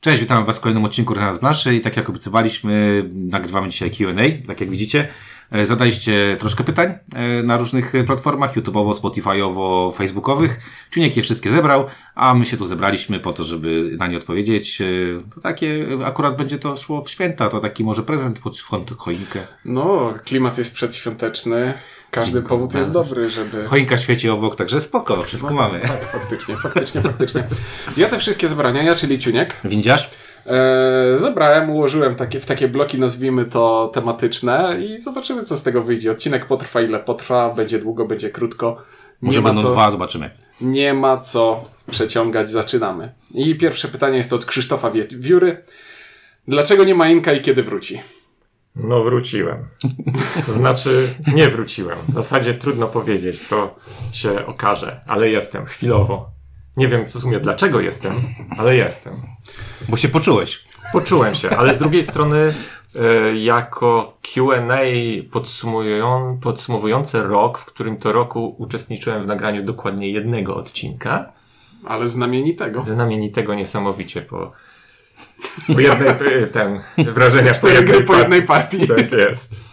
Cześć, witam Was w kolejnym odcinku Renat z Blanszy i tak jak obiecywaliśmy, nagrywamy dzisiaj Q&A, tak jak widzicie. E, Zadaliście troszkę pytań e, na różnych platformach, YouTube'owo, Spotify'owo, Facebookowych. Ciuniek je wszystkie zebrał, a my się tu zebraliśmy po to, żeby na nie odpowiedzieć. E, To takie, akurat będzie to szło w święta, to taki może prezent pod cho- choinkę. No, klimat jest przedświąteczny. Każdy powód jest dobry, żeby. Choinka świeci obok, także spoko, wszystko mamy. Tak, faktycznie, faktycznie, faktycznie. Ja te wszystkie zebrania, ja czyli Ciuniek, Windziarz? E, zebrałem, ułożyłem takie, w takie bloki, nazwijmy to tematyczne i zobaczymy, co z tego wyjdzie. Odcinek potrwa ile potrwa, będzie długo, będzie krótko. Nie Może ma, będą co, dwa, zobaczymy. nie ma co przeciągać, zaczynamy. I pierwsze pytanie jest od Krzysztofa Wióry. Dlaczego nie ma Inka i kiedy wróci? No wróciłem. Znaczy, nie wróciłem. W zasadzie trudno powiedzieć, to się okaże, ale jestem, chwilowo. Nie wiem w sumie dlaczego jestem, ale jestem. Bo się poczułeś. Poczułem się, ale z drugiej strony, e, jako QA podsumowujące rok, w którym to roku uczestniczyłem w nagraniu dokładnie jednego odcinka, Ale znamienitego. znamienitego niesamowicie po, po jednej, e, ten, wrażenia po gry po partii. jednej partii. Tak jest.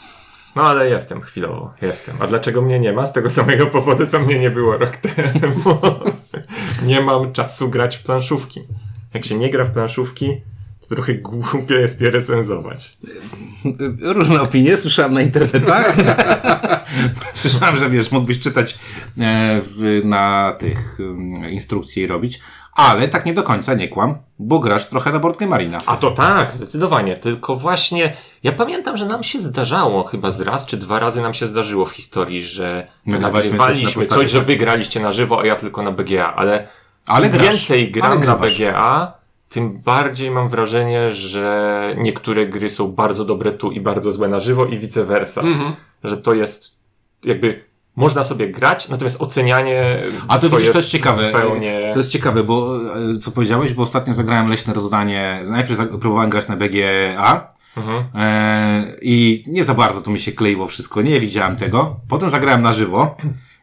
No ale jestem chwilowo, jestem. A dlaczego mnie nie ma? Z tego samego powodu, co mnie nie było rok temu. Nie mam czasu grać w planszówki. Jak się nie gra w planszówki, to trochę głupie jest je recenzować. Różne opinie słyszałem na internetach. słyszałem, że wiesz, mógłbyś czytać e, na tych um, instrukcji i robić, ale tak nie do końca, nie kłam, bo grasz trochę na Board Game Marina. A to tak, zdecydowanie. Tylko właśnie, ja pamiętam, że nam się zdarzało, chyba z raz czy dwa razy nam się zdarzyło w historii, że Nagrywaliśmy nagrywaliśmy coś na coś, że wygraliście na żywo, a ja tylko na BGA, ale Ale grasz, więcej ale gram na grawasz. BGA, tym bardziej mam wrażenie, że niektóre gry są bardzo dobre tu i bardzo złe na żywo i vice versa. Mhm. Że to jest jakby można sobie grać, natomiast ocenianie A to, widzisz, to jest ciekawe. zupełnie... To jest ciekawe, bo e, co powiedziałeś, bo ostatnio zagrałem leśne rozdanie. Najpierw próbowałem grać na BGA. Mhm. E, I nie za bardzo to mi się kleiło wszystko, nie widziałem tego. Potem zagrałem na żywo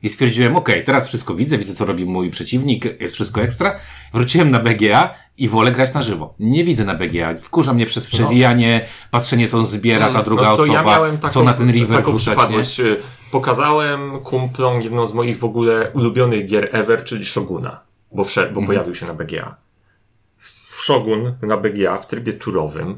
i stwierdziłem, okej, teraz wszystko widzę, widzę co robi mój przeciwnik, jest wszystko ekstra. Wróciłem na BGA i wolę grać na żywo. Nie widzę na BGA. Wkurza mnie przez przewijanie, patrzenie co on zbiera ta druga no osoba, ja taką, co na ten river taką wrzucać. Nie? Y, Pokazałem kumplom jedną z moich w ogóle ulubionych gier ever, czyli Shoguna, bo, wszedł, Mhm. bo pojawił się na BGA. W Shogun na BGA w trybie turowym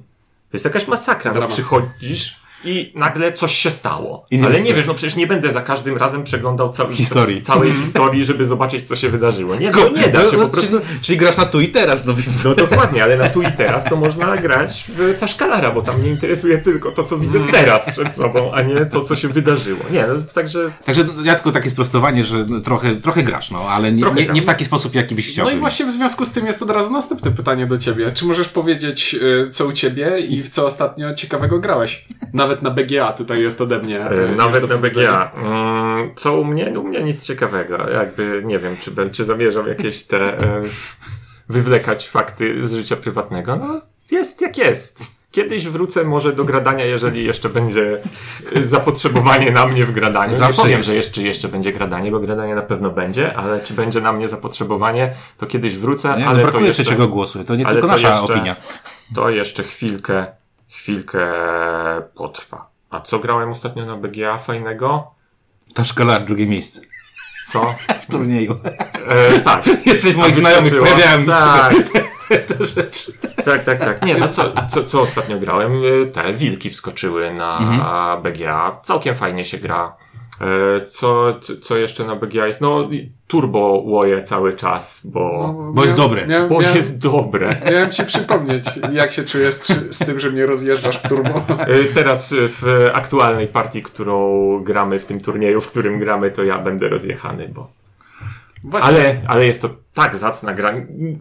to jest jakaś masakra. No, przychodzisz i nagle coś się stało. I nie Ale nie wiesz, no przecież nie będę za każdym razem przeglądał całej Historii. całej historii, żeby zobaczyć, co się wydarzyło. Nie, no, Tylko- nie da się no, po prostu. czyli, czyli grasz na tu i teraz, no No dokładnie, ale na tu i teraz to można grać w Taszkalara, bo tam mnie interesuje tylko to, co widzę teraz przed sobą, a nie to, co się wydarzyło. Nie, no, także Także ja tylko takie sprostowanie, że no, trochę, trochę grasz, no, ale nie, Trochę nie, nie w taki sposób, jaki byś chciał. No i właśnie w związku z tym jest od razu następne pytanie do ciebie. Czy możesz powiedzieć, y, co u ciebie i w co ostatnio ciekawego grałeś? Nawet na BGA tutaj jest ode mnie. e, y, nawet na. BGA. Mm, co u mnie? U mnie nic ciekawego. Jakby nie wiem, czy, zamierzam jakieś te e, wywlekać fakty z życia prywatnego. No, jest jak jest. Kiedyś wrócę może do gradania, jeżeli jeszcze będzie e, zapotrzebowanie na mnie w gradaniu. Zawsze nie powiem, jest. że jeszcze, jeszcze będzie gradanie, bo gradanie na pewno będzie, ale czy będzie na mnie zapotrzebowanie, to kiedyś wrócę. Nie, ale no, to brakuje jeszcze, trzeciego głosu, to nie ale tylko to nasza jeszcze- opinia. To jeszcze chwilkę, chwilkę potrwa. A co grałem ostatnio na BGA fajnego? Taszkalar, drugie miejsce Co? w turnieju. E, tak. Jesteś moich znajomych, pojawiałem tak. te rzeczy. tak, tak, tak. Nie, no co, co, co ostatnio grałem? E, Te wilki wskoczyły na Mhm. BGA. Całkiem fajnie się gra. E, Co, co, co jeszcze na BGA jest? No, turbo łoje cały czas, bo, No, Bo jest dobre. Miałem, bo miałem, jest dobre. miałem ci przypomnieć, jak się czujesz z, z tym, że mnie rozjeżdżasz w turbo. E, Teraz w, w aktualnej partii, którą gramy w tym turnieju, w którym gramy, to ja będę rozjechany, bo Właśnie. Ale, ale jest to tak zacna gra.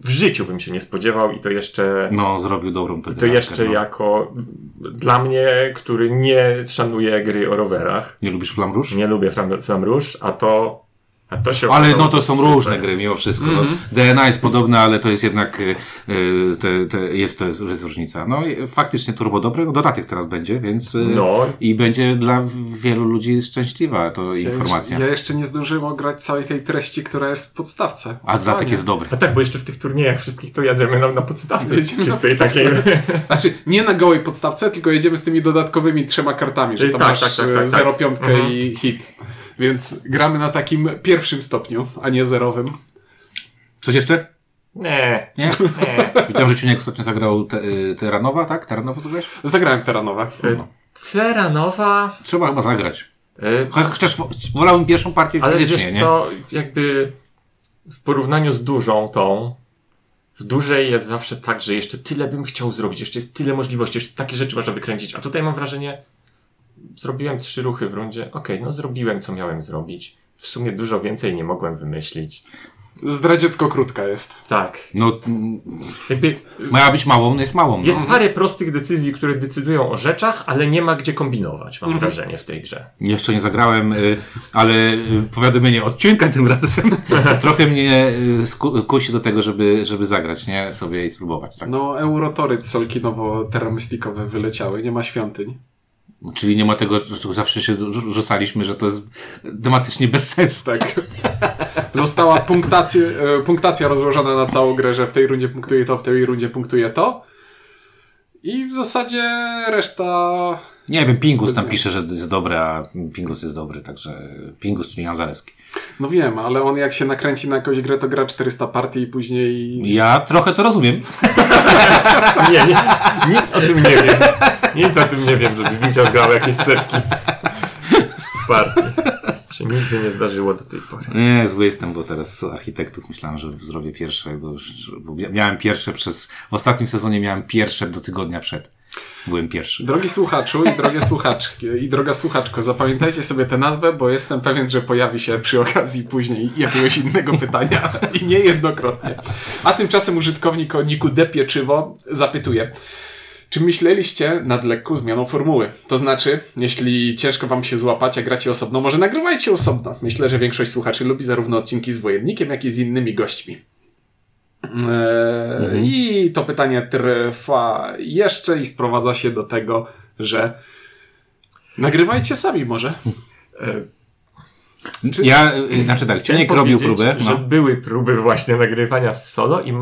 W życiu bym się nie spodziewał i to jeszcze, No, zrobił dobrą tę to grę, jeszcze no. jako dla mnie, który nie szanuje gry o rowerach. Nie lubisz Flam Rouge? Nie lubię Flam, Flam Rouge, a to to Ale no to są super. różne gry mimo wszystko. No, DNA jest podobne, ale to jest jednak, y, y, te, te, jest, to jest, jest różnica. No i faktycznie turbo dobry, no, dodatek teraz będzie, więc y, No. i będzie dla wielu ludzi szczęśliwa to informacja. Ja jeszcze nie zdążyłem ograć całej tej treści, która jest w podstawce. A dodatek jest dobry. A tak, bo jeszcze w tych turniejach wszystkich to jedziemy nam na podstawce Jedziemy na czystej podstawce. takiej. Znaczy, nie na gołej podstawce, tylko jedziemy z tymi dodatkowymi trzema kartami, że tam tak, masz tak, tak, tak, 0,5 tak. Mhm. i hit. Więc gramy na takim pierwszym stopniu, a nie zerowym. Coś jeszcze? Nie, Nie? nie. Widziałem, że Ciuniek ostatnio zagrał te, y, Teranowa, tak? Teranowa co grałeś? Zagrałem teranowe. E, Teranowa. Trzeba chyba zagrać. e, Chociaż wolałbym pierwszą partię Ale fizycznie, wiesz nie? co, jakby w porównaniu z dużą tą, w dużej jest zawsze tak, że jeszcze tyle bym chciał zrobić, jeszcze jest tyle możliwości, jeszcze takie rzeczy można wykręcić. A tutaj mam wrażenie, zrobiłem trzy ruchy w rundzie, okej, no zrobiłem co miałem zrobić. W sumie dużo więcej nie mogłem wymyślić. Zdradziecko krótka jest. Tak. No, Jakby miała być małą, no jest małą. jest No. parę prostych decyzji, które decydują o rzeczach, ale nie ma gdzie kombinować, mam wrażenie w tej grze. Jeszcze nie zagrałem, y, ale y, powiadomienie od Ciunka tym razem trochę mnie y, kusi do tego, żeby, żeby zagrać, nie? Sobie i spróbować, tak? No, eurotory solkinowo-teramystikowe wyleciały, nie ma świątyń. Czyli nie ma tego, że zawsze się rzu- rzucaliśmy, że to jest tematycznie bez sensu. Tak. Została punktacja, e, punktacja rozłożona na całą grę, że w tej rundzie punktuje to, w tej rundzie punktuje to. I w zasadzie reszta. Nie wiem, Pingus tam pisze, że jest dobry, a Pingus jest dobry, także Pingus, czyli Jan Zaleski. No wiem, ale on jak się nakręci na jakąś grę, to gra 400 partii i później. Ja trochę to rozumiem. Nie, nie, nic o tym nie wiem. Nic o tym nie wiem, żeby widział grał jakieś setki partii. Się nigdy nie zdarzyło do tej pory. Nie, zły jestem, bo teraz z architektów myślałem, że zrobię pierwsze, bo już bo mia- miałem pierwsze przez, w ostatnim sezonie miałem pierwsze do tygodnia przed. Byłem pierwszy. Drogi słuchaczu i drogie słuchaczki i droga słuchaczko, zapamiętajcie sobie tę nazwę, bo jestem pewien, że pojawi się przy okazji później jakiegoś innego pytania i niejednokrotnie. A tymczasem użytkownik o niku D Pieczywo zapytuje. Czy myśleliście nad lekką zmianą formuły? To znaczy, jeśli ciężko wam się złapać, a gracie osobno, może nagrywajcie osobno. Myślę, że większość słuchaczy lubi zarówno odcinki z wojennikiem, jak i z innymi gośćmi. Eee, I to pytanie trwa jeszcze i sprowadza się do tego, że nagrywajcie sami może. E, Czy- Ja, y, znaczy tak, Ciuniek robił próbę. że No. były próby właśnie nagrywania z solo i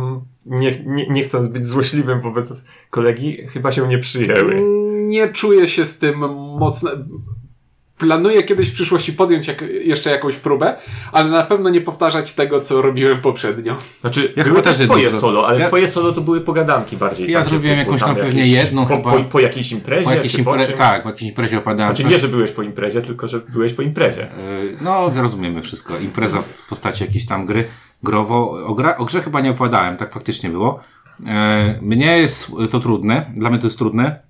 nie, nie, nie chcąc być złośliwym wobec kolegi, chyba się nie przyjęły. Nie czuję się z tym mocno. Planuję kiedyś w przyszłości podjąć jak, jeszcze jakąś próbę, ale na pewno nie powtarzać tego, co robiłem poprzednio. Znaczy, Ja były też twoje jedno solo, ale ja- twoje solo to były pogadanki bardziej. Ja takie zrobiłem jakąś tam pewnie jedną po, chyba. po, po jakiejś imprezie, Po jakiejś po impre- czymś? tak, po jakiejś imprezie opadałem. Znaczy nie, że byłeś po imprezie, tylko że byłeś po imprezie. Y, No, rozumiemy wszystko. Impreza w postaci jakiejś tam gry growo. O, gra, o grze chyba nie opowiadałem, tak faktycznie było. E, Mnie jest to trudne, dla mnie to jest trudne.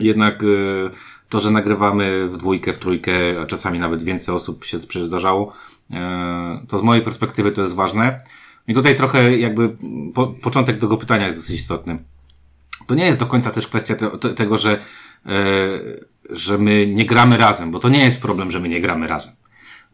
Jednak e, to, że nagrywamy w dwójkę, w trójkę, a czasami nawet więcej osób się przecież zdarzało, e, to z mojej perspektywy to jest ważne. I tutaj trochę jakby po, początek tego pytania jest dosyć istotny. To nie jest do końca też kwestia te, te, tego, że, e, że my nie gramy razem, bo to nie jest problem, że my nie gramy razem.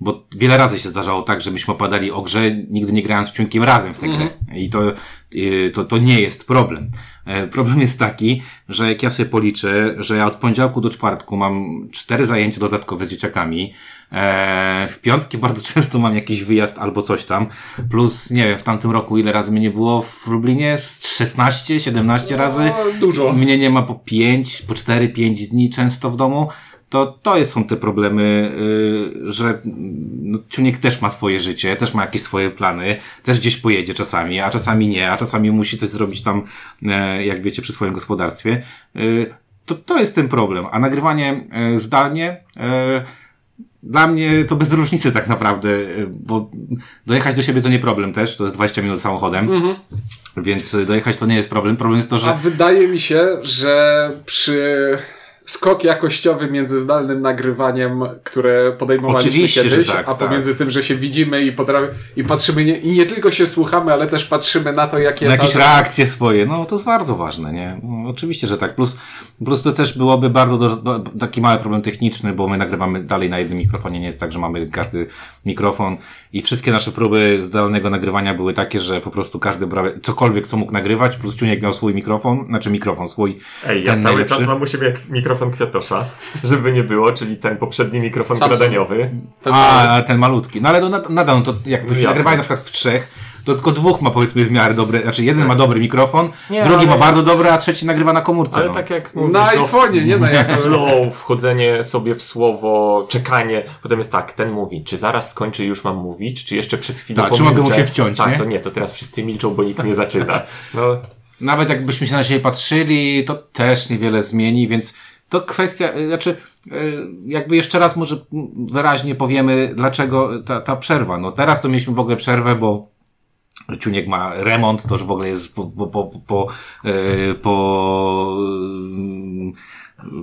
Bo wiele razy się zdarzało tak, że myśmy opadali o grze, nigdy nie grając ciunkiem razem w tę grę. I to, y, to, to nie jest problem. E, Problem jest taki, że jak ja sobie policzę, że ja od poniedziałku do czwartku mam cztery zajęcia dodatkowe z dzieciakami, e, w piątki bardzo często mam jakiś wyjazd albo coś tam, plus nie wiem, w tamtym roku ile razy mnie nie było w Lublinie? Z 16, 17 razy? No, dużo. Mnie nie ma po 5, po 4, 5 dni często w domu. To, to jest- są te problemy, yy, że mm, no, Ciuniek też ma swoje życie, też ma jakieś swoje plany, też gdzieś pojedzie czasami, a czasami nie, a czasami musi coś zrobić tam, e, jak wiecie, przy swoim gospodarstwie. Yy, to, to jest ten problem. A nagrywanie e, zdalnie, e, dla mnie to bez różnicy tak naprawdę, bo dojechać do siebie to nie problem też, to jest 20 minut samochodem, więc e, dojechać to nie jest problem. Problem jest to, A że wydaje mi się, że przy skok jakościowy między zdalnym nagrywaniem, które podejmowaliśmy Oczywiście, kiedyś, tak, a pomiędzy tym, że się widzimy i, i patrzymy nie, i nie tylko się słuchamy, ale też patrzymy na to, jakie... Na jakieś reakcje swoje, no to jest bardzo ważne, nie? No, oczywiście, że tak. Plus, plus to też byłoby bardzo do, do, taki mały problem techniczny, bo my nagrywamy dalej na jednym mikrofonie, nie jest tak, że mamy każdy mikrofon i wszystkie nasze próby zdalnego nagrywania były takie, że po prostu każdy brał cokolwiek, co mógł nagrywać, plus Ciuniek miał swój mikrofon, znaczy mikrofon swój, Ej, ja cały najlepszy. czas mam u siebie mikrofon Kwiatosza, żeby nie było, czyli ten poprzedni mikrofon Samsung. gradaniowy. ten- A, ten malutki. No ale no, nad- nadal, no to jakby Jasne. nagrywali na przykład w trzech, to tylko dwóch ma powiedzmy w miarę dobry, znaczy jeden ma dobry mikrofon, Nie, drugi ale- ma bardzo dobry, a trzeci nagrywa na komórce. Ale no. tak jak mówisz, Na no, iPhone'ie, nie na jak... flow, wchodzenie sobie w słowo, czekanie. Potem jest tak, ten mówi, czy zaraz skończy już mam mówić, czy jeszcze przez chwilę Tak, czy mogę mu się wciąć, Tak, nie? to nie, to teraz wszyscy milczą, bo nikt nie zaczyna. No, Nawet jakbyśmy się na siebie patrzyli, to też niewiele zmieni, więc to kwestia, y, znaczy, y, jakby jeszcze raz może wyraźnie powiemy, dlaczego ta, ta przerwa. No teraz to mieliśmy w ogóle przerwę, bo Ciuniek ma remont, to już w ogóle jest po, po, po, po, y, po y,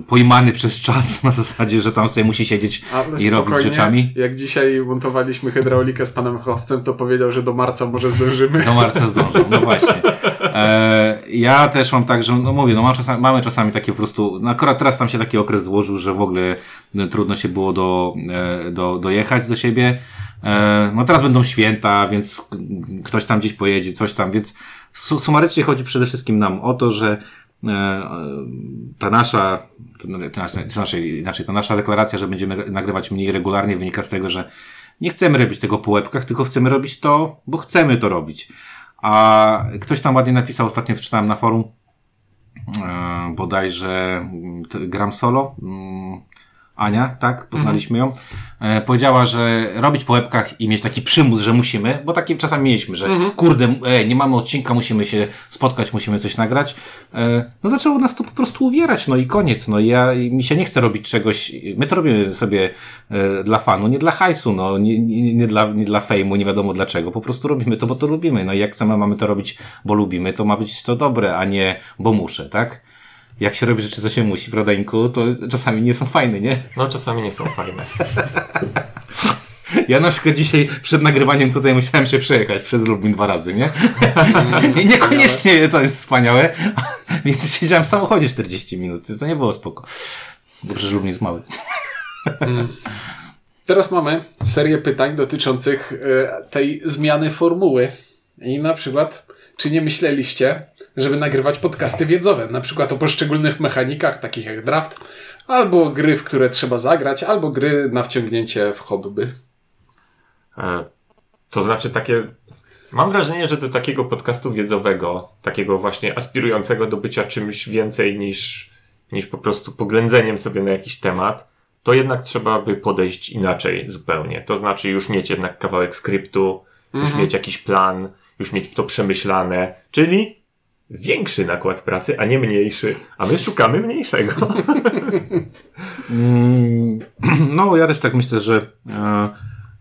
pojmany przez czas na zasadzie, że tam sobie musi siedzieć Ale i robić rzeczami. Jak dzisiaj montowaliśmy hydraulikę z panem Chowcem, to powiedział, że do marca może zdążymy. Do marca zdążą, no właśnie. E, ja też mam tak, że, no mówię, no mam czasami, mamy czasami takie po prostu, no akurat teraz tam się taki okres złożył, że w ogóle no, trudno się było do, e, do, dojechać do siebie. E, no teraz będą święta, więc ktoś tam gdzieś pojedzie, coś tam, więc su sumarycznie chodzi przede wszystkim nam o to, że e, ta nasza, to znaczy, inaczej, ta nasza deklaracja, że będziemy nagrywać mniej regularnie wynika z tego, że nie chcemy robić tego po łebkach, tylko chcemy robić to, bo chcemy to robić. A ktoś tam ładnie napisał, ostatnio wczytałem na forum, e, bodajże gram solo, Ania, tak, poznaliśmy ją, e, powiedziała, że robić po łebkach i mieć taki przymus, że musimy, bo taki czasami mieliśmy, że kurde, e, nie mamy odcinka, musimy się spotkać, musimy coś nagrać. E, no zaczęło nas to po prostu uwierać, no i koniec, no i ja, mi się nie chce robić czegoś, my to robimy sobie e, dla fanu, nie dla hajsu, no, nie, nie, nie dla, nie dla fejmu, nie wiadomo dlaczego, po prostu robimy to, bo to lubimy, no i jak chcemy, mamy to robić, bo lubimy, to ma być to dobre, a nie, bo muszę, tak? Jak się robi rzeczy, co się musi w rodeńku, to czasami nie są fajne, nie? no czasami nie są fajne. Ja na przykład dzisiaj przed nagrywaniem tutaj musiałem się przejechać przez Lublin dwa razy, nie? I niekoniecznie to jest wspaniałe, więc siedziałem w samochodzie 40 minut, to nie było spoko. Dobrze, że Lublin jest mały. Teraz mamy serię pytań dotyczących e, tej zmiany formuły. I na przykład, czy nie myśleliście, żeby nagrywać podcasty wiedzowe, na przykład o poszczególnych mechanikach, takich jak draft, albo gry, w które trzeba zagrać, albo gry na wciągnięcie w hobby. E, To znaczy takie. Mam wrażenie, że do takiego podcastu wiedzowego, takiego właśnie aspirującego do bycia czymś więcej niż, niż po prostu poględzeniem sobie na jakiś temat, to jednak trzeba by podejść inaczej zupełnie. To znaczy już mieć jednak kawałek skryptu, już mieć jakiś plan, już mieć to przemyślane, czyli większy nakład pracy, a nie mniejszy. A my szukamy mniejszego. Mm, No, ja też tak myślę, że, e,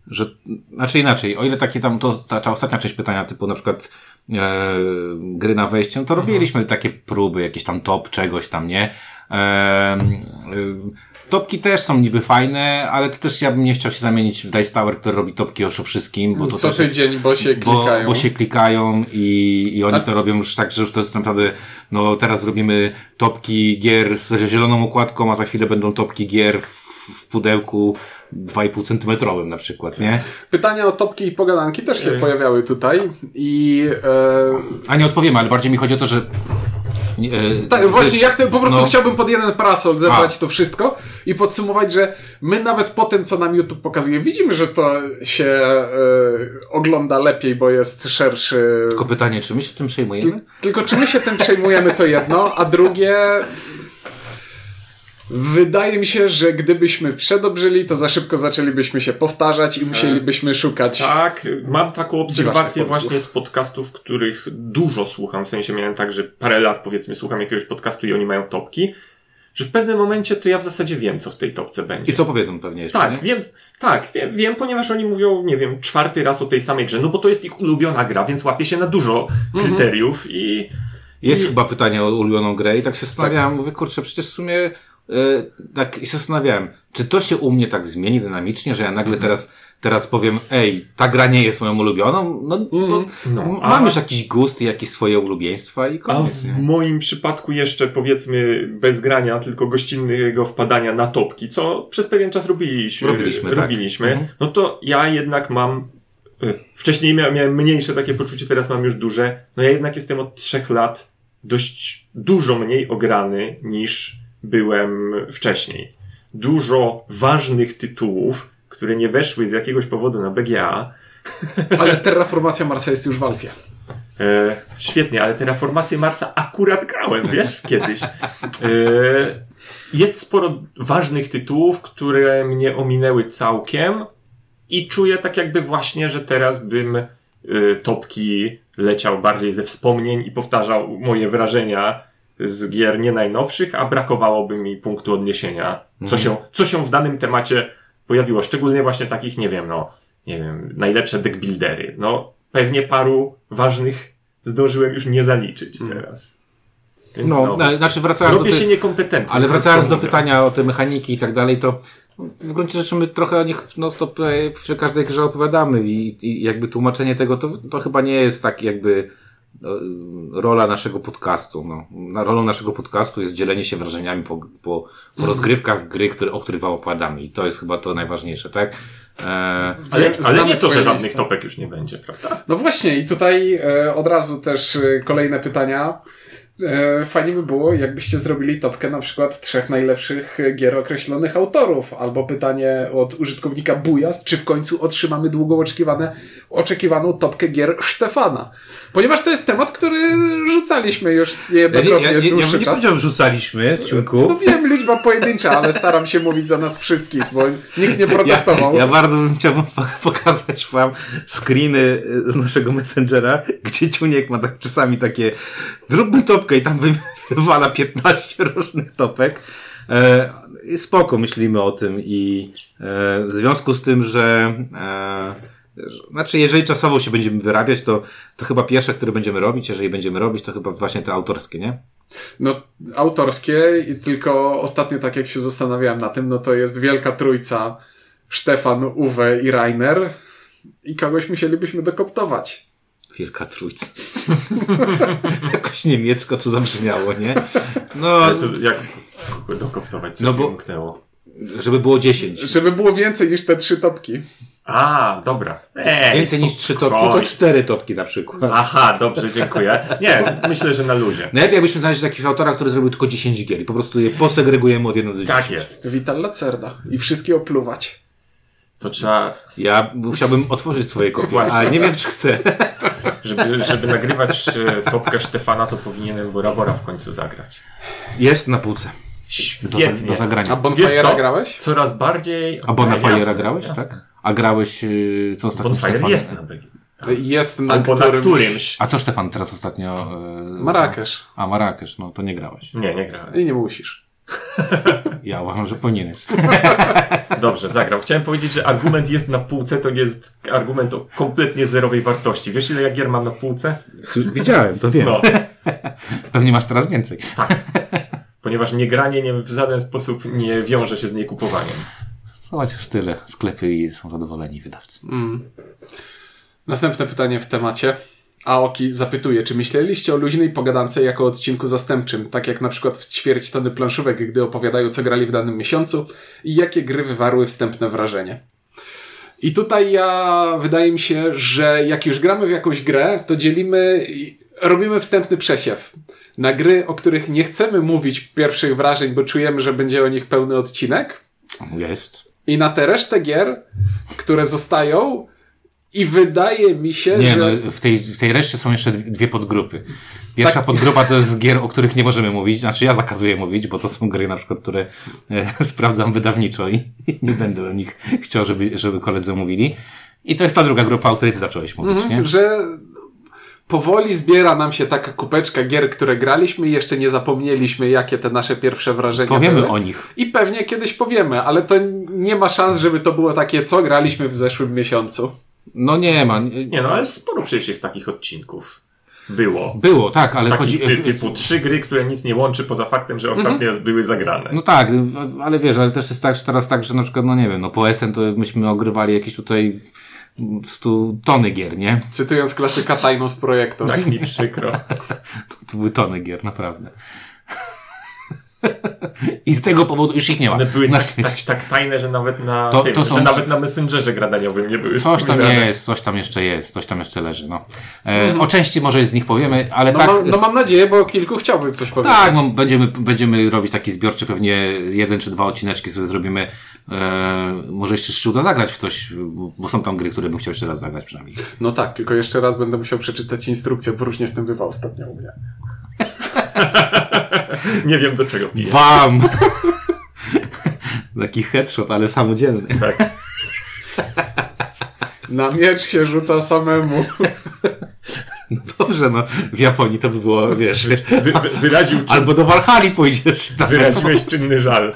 że, znaczy inaczej, o ile takie tam, to ta, ta ostatnia część pytania, typu na przykład e, gry na wejście, no to robiliśmy takie próby, jakieś tam top czegoś tam, nie? E, e, topki też są niby fajne, ale to też ja bym nie chciał się zamienić w Dice Tower, który robi topki już o wszystkim, bo to Co tydzień, bo się bo, klikają. bo się klikają i, i oni A- to robią już tak, że już to jest naprawdę, no teraz zrobimy topki gier z zieloną okładką, a za chwilę będą topki gier w, w pudełku 2,5 centymetrowym na przykład, nie? Pytania o topki i pogadanki też się pojawiały tutaj i e, A nie odpowiemy, ale bardziej mi chodzi o to, że e, Tak, właśnie ja chcę, po prostu no. chciałbym pod jeden parasol zebrać A. to wszystko i podsumować, że my nawet po tym, co nam YouTube pokazuje, widzimy, że to się e, ogląda lepiej, bo jest szerszy. Tylko pytanie, czy my się tym przejmujemy? Tylko czy my się tym przejmujemy, to jedno, a drugie. Wydaje mi się, że gdybyśmy przedobrzyli, to za szybko zaczęlibyśmy się powtarzać i musielibyśmy szukać. Tak, mam taką obserwację właśnie z podcastów, których dużo słucham. W sensie miałem tak, że parę lat powiedzmy słucham jakiegoś podcastu i oni mają topki, że w pewnym momencie to ja w zasadzie wiem, co w tej topce będzie. I co powiedzą pewnie jeszcze, Tak, nie? wiem, tak, wiem, wiem, ponieważ oni mówią, nie wiem, czwarty raz o tej samej grze, no bo to jest ich ulubiona gra, więc łapie się na dużo kryteriów i Jest chyba pytanie o ulubioną grę i tak się zastanawiałem, mówię, kurczę, przecież w sumie tak i się zastanawiałem, czy to się u mnie tak zmieni dynamicznie, że ja nagle teraz, teraz powiem, ej, ta gra nie jest moją ulubioną, no, No, mam a- już jakiś gust i jakieś swoje ulubieństwa i A koniec, w nie? moim przypadku jeszcze powiedzmy bez grania, tylko gościnnego wpadania na topki, co przez pewien czas robiliśmy. Robiliśmy, tak. robiliśmy Mhm. No to ja jednak mam. y, Wcześniej miałem mniejsze takie poczucie, teraz mam już duże. No ja jednak jestem od trzech lat dość dużo mniej ograny niż byłem wcześniej. Dużo ważnych tytułów, które nie weszły z jakiegoś powodu na BGA, Ale terraformacja Marsa jest już w Alfie. E, świetnie, ale Terraformację Marsa akurat grałem, wiesz, kiedyś. E, jest sporo ważnych tytułów, które mnie ominęły całkiem i czuję tak jakby właśnie, że teraz bym e, topki leciał bardziej ze wspomnień i powtarzał moje wrażenia z gier nie najnowszych, a brakowałoby mi punktu odniesienia, co, się, co się w danym temacie pojawiło. Szczególnie właśnie takich, nie wiem, no, nie wiem, najlepsze deckbuildery. No, pewnie paru ważnych zdążyłem już nie zaliczyć teraz. Więc No, no, na- znaczy wracając do robię tej- się niekompetentny. Ale wracając do pytania o te mechaniki i tak dalej, to w gruncie rzeczy my trochę o nich no stop e, przy każdej grze opowiadamy i, i jakby tłumaczenie tego to, to chyba nie jest tak jakby rola naszego podcastu. No. Rolą naszego podcastu jest dzielenie się wrażeniami po, po, po rozgrywkach w gry, które, o których wam opowiadamy i to jest chyba to najważniejsze, tak? E, Ale, ale nie to, że żadnych miejsce. topek już nie będzie, prawda? No właśnie, i tutaj e, od razu też e, kolejne pytania. E, fajnie by było, jakbyście zrobili topkę na przykład trzech najlepszych gier określonych autorów, albo pytanie od użytkownika Bujast, czy w końcu otrzymamy długo oczekiwane, oczekiwaną topkę gier Stefana. Ponieważ to jest temat, który rzucaliśmy już ja nie, niejednokrotnie ja, nie, ja, dłuższy nie czas. powiedziałem, rzucaliśmy, Ciunku. No wiem, liczba pojedyncza, ale staram się mówić za nas wszystkich, bo nikt nie Ja, protestował. ja bardzo bym chciałbym po- pokazać wam screeny y, z naszego Messengera, gdzie Ciuniek ma tak czasami takie zróbmy topkę i tam wy- wywala 15 różnych topek. E, spoko myślimy o tym i e, w związku z tym, że e, znaczy jeżeli czasowo się będziemy wyrabiać, to, to chyba pierwsze, które będziemy robić, jeżeli będziemy robić, to chyba właśnie te autorskie, nie? No, autorskie i tylko ostatnio tak jak się zastanawiałem na tym, no to jest wielka trójca Stefan, Uwe i Rainer i kogoś musielibyśmy dokoptować. Wielka trójca. Jakoś niemiecko to zabrzmiało, nie? No, Ale co, jak dokoptować, coś No bo- umknęło. żeby było 10. Żeby było więcej niż te trzy topki. A, dobra. Ej, Więcej niż trzy topki, to cztery topki na przykład. Aha, dobrze, dziękuję. Nie, myślę, że na luzie. Najlepiej jakbyśmy znaleźli jakiegoś autora, który zrobił tylko 10 gier i po prostu je posegregujemy od 1 do 10. Tak jest. Vital Lacerda. I wszystkie opluwać. To trzeba, Ja musiałbym otworzyć swoje kopie, Właśnie. ale nie wiem czy chcę. żeby, żeby nagrywać e, topkę Stefana, to powinienem Bora Bora w końcu zagrać. Jest na półce. Do, Świetnie. do A zagrania. Wiesz Bonfire'a co? grałeś? Coraz bardziej... A Bonafire'a Jasne, grałeś, jasne. tak? A grałeś, yy, co ostatnio Bonfire Stefan? jest na BG. Jest na Albo na którymś... którymś. A co Stefan teraz ostatnio? Yy, Marrakesz. A, Marrakesz, no to nie grałeś. Nie, nie grałem. I nie musisz. Ja uważam, że powinieneś. Dobrze, zagrał. Chciałem powiedzieć, że argument jest na półce, to nie jest argument o kompletnie zerowej wartości. Wiesz, ile ja gier mam na półce? Widziałem, to wiem. No, Pewnie masz teraz więcej. ponieważ niegranie nie, w żaden sposób nie wiąże się z niekupowaniem. No, Chociaż tyle. Sklepy i są zadowoleni wydawcy. Następne pytanie w temacie. Aoki zapytuje, czy myśleliście o luźnej pogadance jako odcinku zastępczym, tak jak na przykład w ćwierć tony planszówek, gdy opowiadają, co grali w danym miesiącu i jakie gry wywarły wstępne wrażenie. I tutaj ja, wydaje mi się, że jak już gramy w jakąś grę, to dzielimy, i robimy wstępny przesiew na gry, o których nie chcemy mówić pierwszych wrażeń, bo czujemy, że będzie o nich pełny odcinek, Jest. i na tę resztę gier, które zostają, i wydaje mi się, Nie, że. no, w tej, w tej reszcie są jeszcze dwie podgrupy. Pierwsza Tak. podgrupa to jest gier, o których nie możemy mówić, znaczy ja zakazuję mówić, bo to są gry na przykład, które e, sprawdzam wydawniczo i nie będę o nich chciał, żeby, żeby koledzy mówili. I to jest ta druga grupa, o której ty zacząłeś mówić, Mhm, nie? że powoli zbiera nam się taka kupeczka gier, które graliśmy i jeszcze nie zapomnieliśmy, jakie te nasze pierwsze wrażenia Powiemy były. o nich. I pewnie kiedyś powiemy, ale to nie ma szans, żeby to było takie, co graliśmy w zeszłym miesiącu. No nie ma. Nie, Nie no, ale sporo przecież jest takich odcinków. było. Było, tak, ale Takich chodzi... ty, typu trzy gry, które nic nie łączy poza faktem, że ostatnio były zagrane. No tak, ale wiesz, ale też jest tak, że teraz tak, że na przykład, no nie wiem, no po SN to myśmy ogrywali jakieś tutaj stu tony gier, nie? Cytując klasyka Tajnos Projektos. Tak mi przykro. To były tony gier, naprawdę. I z tego powodu już ich nie ma. One były Na tak, tak, tak tajne, że nawet na To- tym, to są- że nawet na Messengerze gradaniowym nie były Coś tam jest, coś tam jeszcze jest, coś tam jeszcze leży, no. E, O części może z nich powiemy, ale No, tak... mam, no mam nadzieję, bo o kilku chciałbym coś powiedzieć. Tak, no, będziemy, będziemy robić taki zbiorczy, pewnie jeden czy dwa odcineczki sobie zrobimy. E, może jeszcze się uda zagrać w coś, bo są tam gry, które bym chciał jeszcze raz zagrać przynajmniej. No tak, tylko jeszcze raz będę musiał przeczytać instrukcję, bo różnie z tym bywa ostatnio u mnie. Nie wiem do czego piję. BAM! Taki headshot, ale samodzielny. Tak. Na miecz się rzuca samemu. Dobrze, no w Japonii to by było, wiesz, Wy, wy, wyraził, albo do Walhali pójdziesz. Tam. wyraziłeś czynny żal.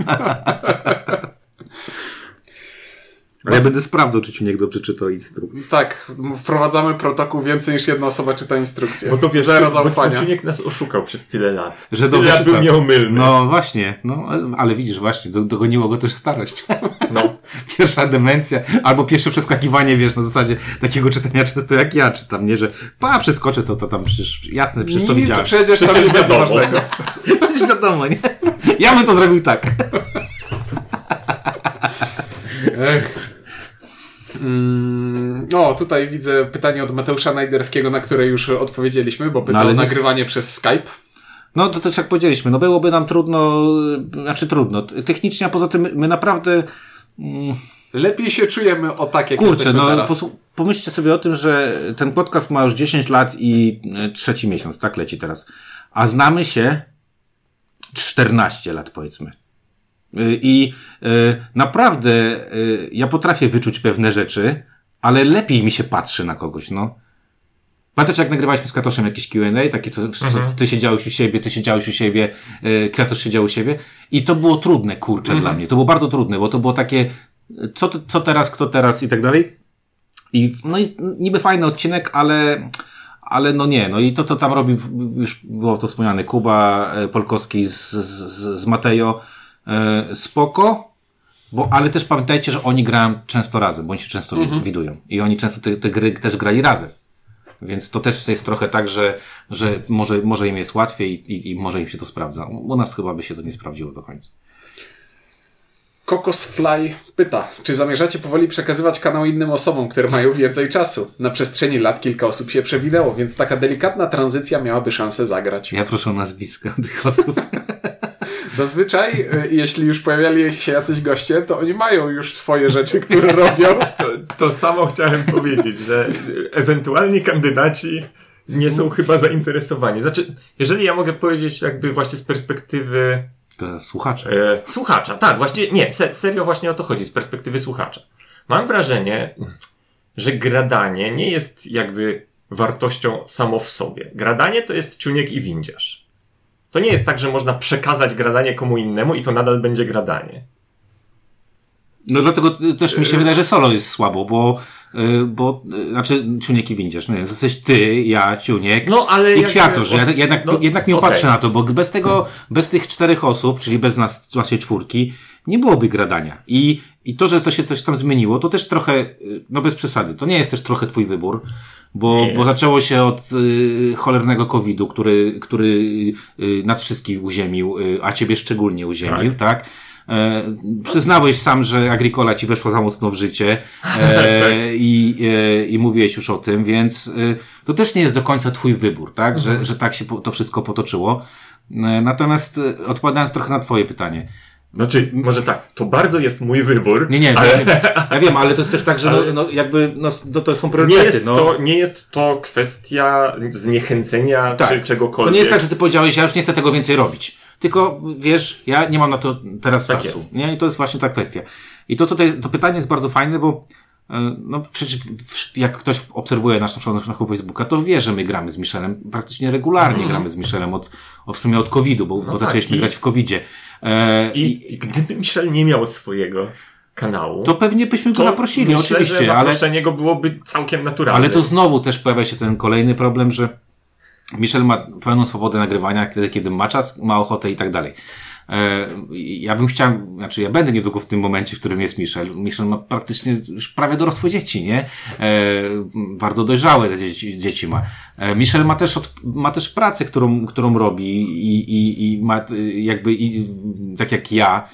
Ale ja będę sprawdzał, czy Ciuniek dobrze czytał instrukcję. Tak, wprowadzamy protokół więcej niż jedna osoba czyta instrukcję. Bo to wie, Zero bo zaufania. Czuniek nas oszukał przez tyle lat. Że tyle lat był czyta. nieomylny. No właśnie, no ale widzisz właśnie, do, dogoniło go też starość. No. Pierwsza demencja, albo pierwsze przeskakiwanie, wiesz, na zasadzie takiego czytania często jak ja czytam, nie, że pa, przeskoczę to, to tam przecież, jasne, przecież to Nic widziałem. przecież tam nie będzie ważnego. Przecież wiadomo, nie? Ja bym to zrobił tak. Ech. Mm, o, tutaj widzę pytanie od Mateusza Najderskiego, na które już odpowiedzieliśmy, bo pytał ale o nic- nagrywanie przez Skype. No to też jak powiedzieliśmy, no byłoby nam trudno, znaczy trudno, technicznie, a poza tym my naprawdę, Lepiej się czujemy o tak, jak kurczę, no teraz. pomyślcie sobie o tym, że ten podcast ma już 10 lat i y, trzeci miesiąc, tak leci teraz, a znamy się 14 lat powiedzmy. I y, naprawdę y, ja potrafię wyczuć pewne rzeczy, ale lepiej mi się patrzy na kogoś, no. Pamiętacie, jak nagrywaliśmy z Katoszem jakieś Q&A, takie, co, co ty siedziałeś u siebie, ty siedziałeś u siebie, y, Katosz siedział u siebie i to było trudne, kurczę, dla mnie. To było bardzo trudne, bo to było takie, co, co teraz, kto teraz i tak dalej. I, no i niby fajny odcinek, ale, ale no nie, no i to, co tam robił, już było to wspomniane, Kuba e, Polkowski z, z, z Matejo, e, spoko, bo, ale też pamiętajcie, że oni grają często razem, bo oni się często Mhm. widują. I oni często te, te gry też grali razem. Więc to też jest trochę tak, że, że może, może im jest łatwiej i, i może im się to sprawdza. U nas chyba by się to nie sprawdziło do końca. Kokosfly pyta, czy zamierzacie powoli przekazywać kanał innym osobom, które mają więcej czasu? Na przestrzeni lat kilka osób się przewinęło, więc taka delikatna tranzycja miałaby szansę zagrać. Ja proszę o nazwiska tych osób. Zazwyczaj, y, jeśli już pojawiali się jacyś goście, to oni mają już swoje rzeczy, które robią. To, to samo chciałem powiedzieć, że ewentualni kandydaci nie są chyba zainteresowani. Znaczy, jeżeli ja mogę powiedzieć jakby właśnie z perspektywy To słuchacze. e, słuchacza, tak, właściwie, nie, se, serio właśnie o to chodzi, z perspektywy słuchacza. Mam wrażenie, że gradanie nie jest jakby wartością samo w sobie. Gradanie to jest ciuniek i windziarz. To nie jest tak, że można przekazać gradanie komu innemu i to nadal będzie gradanie. No dlatego też mi się wydaje, że solo jest słabo, bo, y, bo y, znaczy Ciuniek i Windziarz, no jesteś ty, ja, Ciuniek No, ale i. Ja, os- jednak, no, jednak nie okej. patrzę na to, bo bez tego, bez tych czterech osób, czyli bez nas, naszej czwórki, nie byłoby gradania. I, I to, że to się coś tam zmieniło, to też trochę, y, no bez przesady, to nie jest też trochę twój wybór, bo, bo zaczęło się od y, cholernego COVID-u, który, który y, nas wszystkich uziemił, y, a ciebie szczególnie uziemił, tak? E, przyznałeś sam, że Agricola ci weszła za mocno w życie e, i, e, i mówiłeś już o tym, więc e, to też nie jest do końca twój wybór, tak? Że, że tak się to wszystko potoczyło. E, natomiast odpowiadając trochę na twoje pytanie. Znaczy, może tak, to bardzo jest mój wybór. Nie, nie, ale ja, wiem, ja wiem, ale to jest też tak, że no, Ale- no, jakby no, to, to są nie priorytety. jest, no. to, nie jest to kwestia zniechęcenia Tak. czy To czegokolwiek. nie jest tak, że ty powiedziałeś, ja już nie chcę tego więcej robić. Tylko wiesz, ja nie mam na to teraz Tak czasu. jest. Nie? I to jest właśnie ta kwestia. I to, co te, to pytanie jest bardzo fajne, bo no przecież jak ktoś obserwuje nasz, naszą, naszego Facebooka, to wie, że my gramy z Michelem, praktycznie regularnie gramy z Michelem od, w sumie od COVID-u, bo, bo tak, zaczęliśmy i- grać w COVID-zie. E, I, I gdyby Michel nie miał swojego kanału, to pewnie byśmy go to zaprosili, myślę, oczywiście, że ale, zaproszenie go byłoby całkiem naturalne. ale to znowu też pojawia się ten kolejny problem, że Michel ma pełną swobodę nagrywania, kiedy, kiedy ma czas, ma ochotę i tak dalej. E, ja bym chciał, znaczy ja będę niedługo w tym momencie, w którym jest Michel. Michel ma praktycznie już prawie dorosłe dzieci, nie? E, bardzo dojrzałe te dzieci, dzieci ma. E, Michel ma też, od, ma też pracę, którą, którą robi i, i, i ma jakby, i, tak jak ja,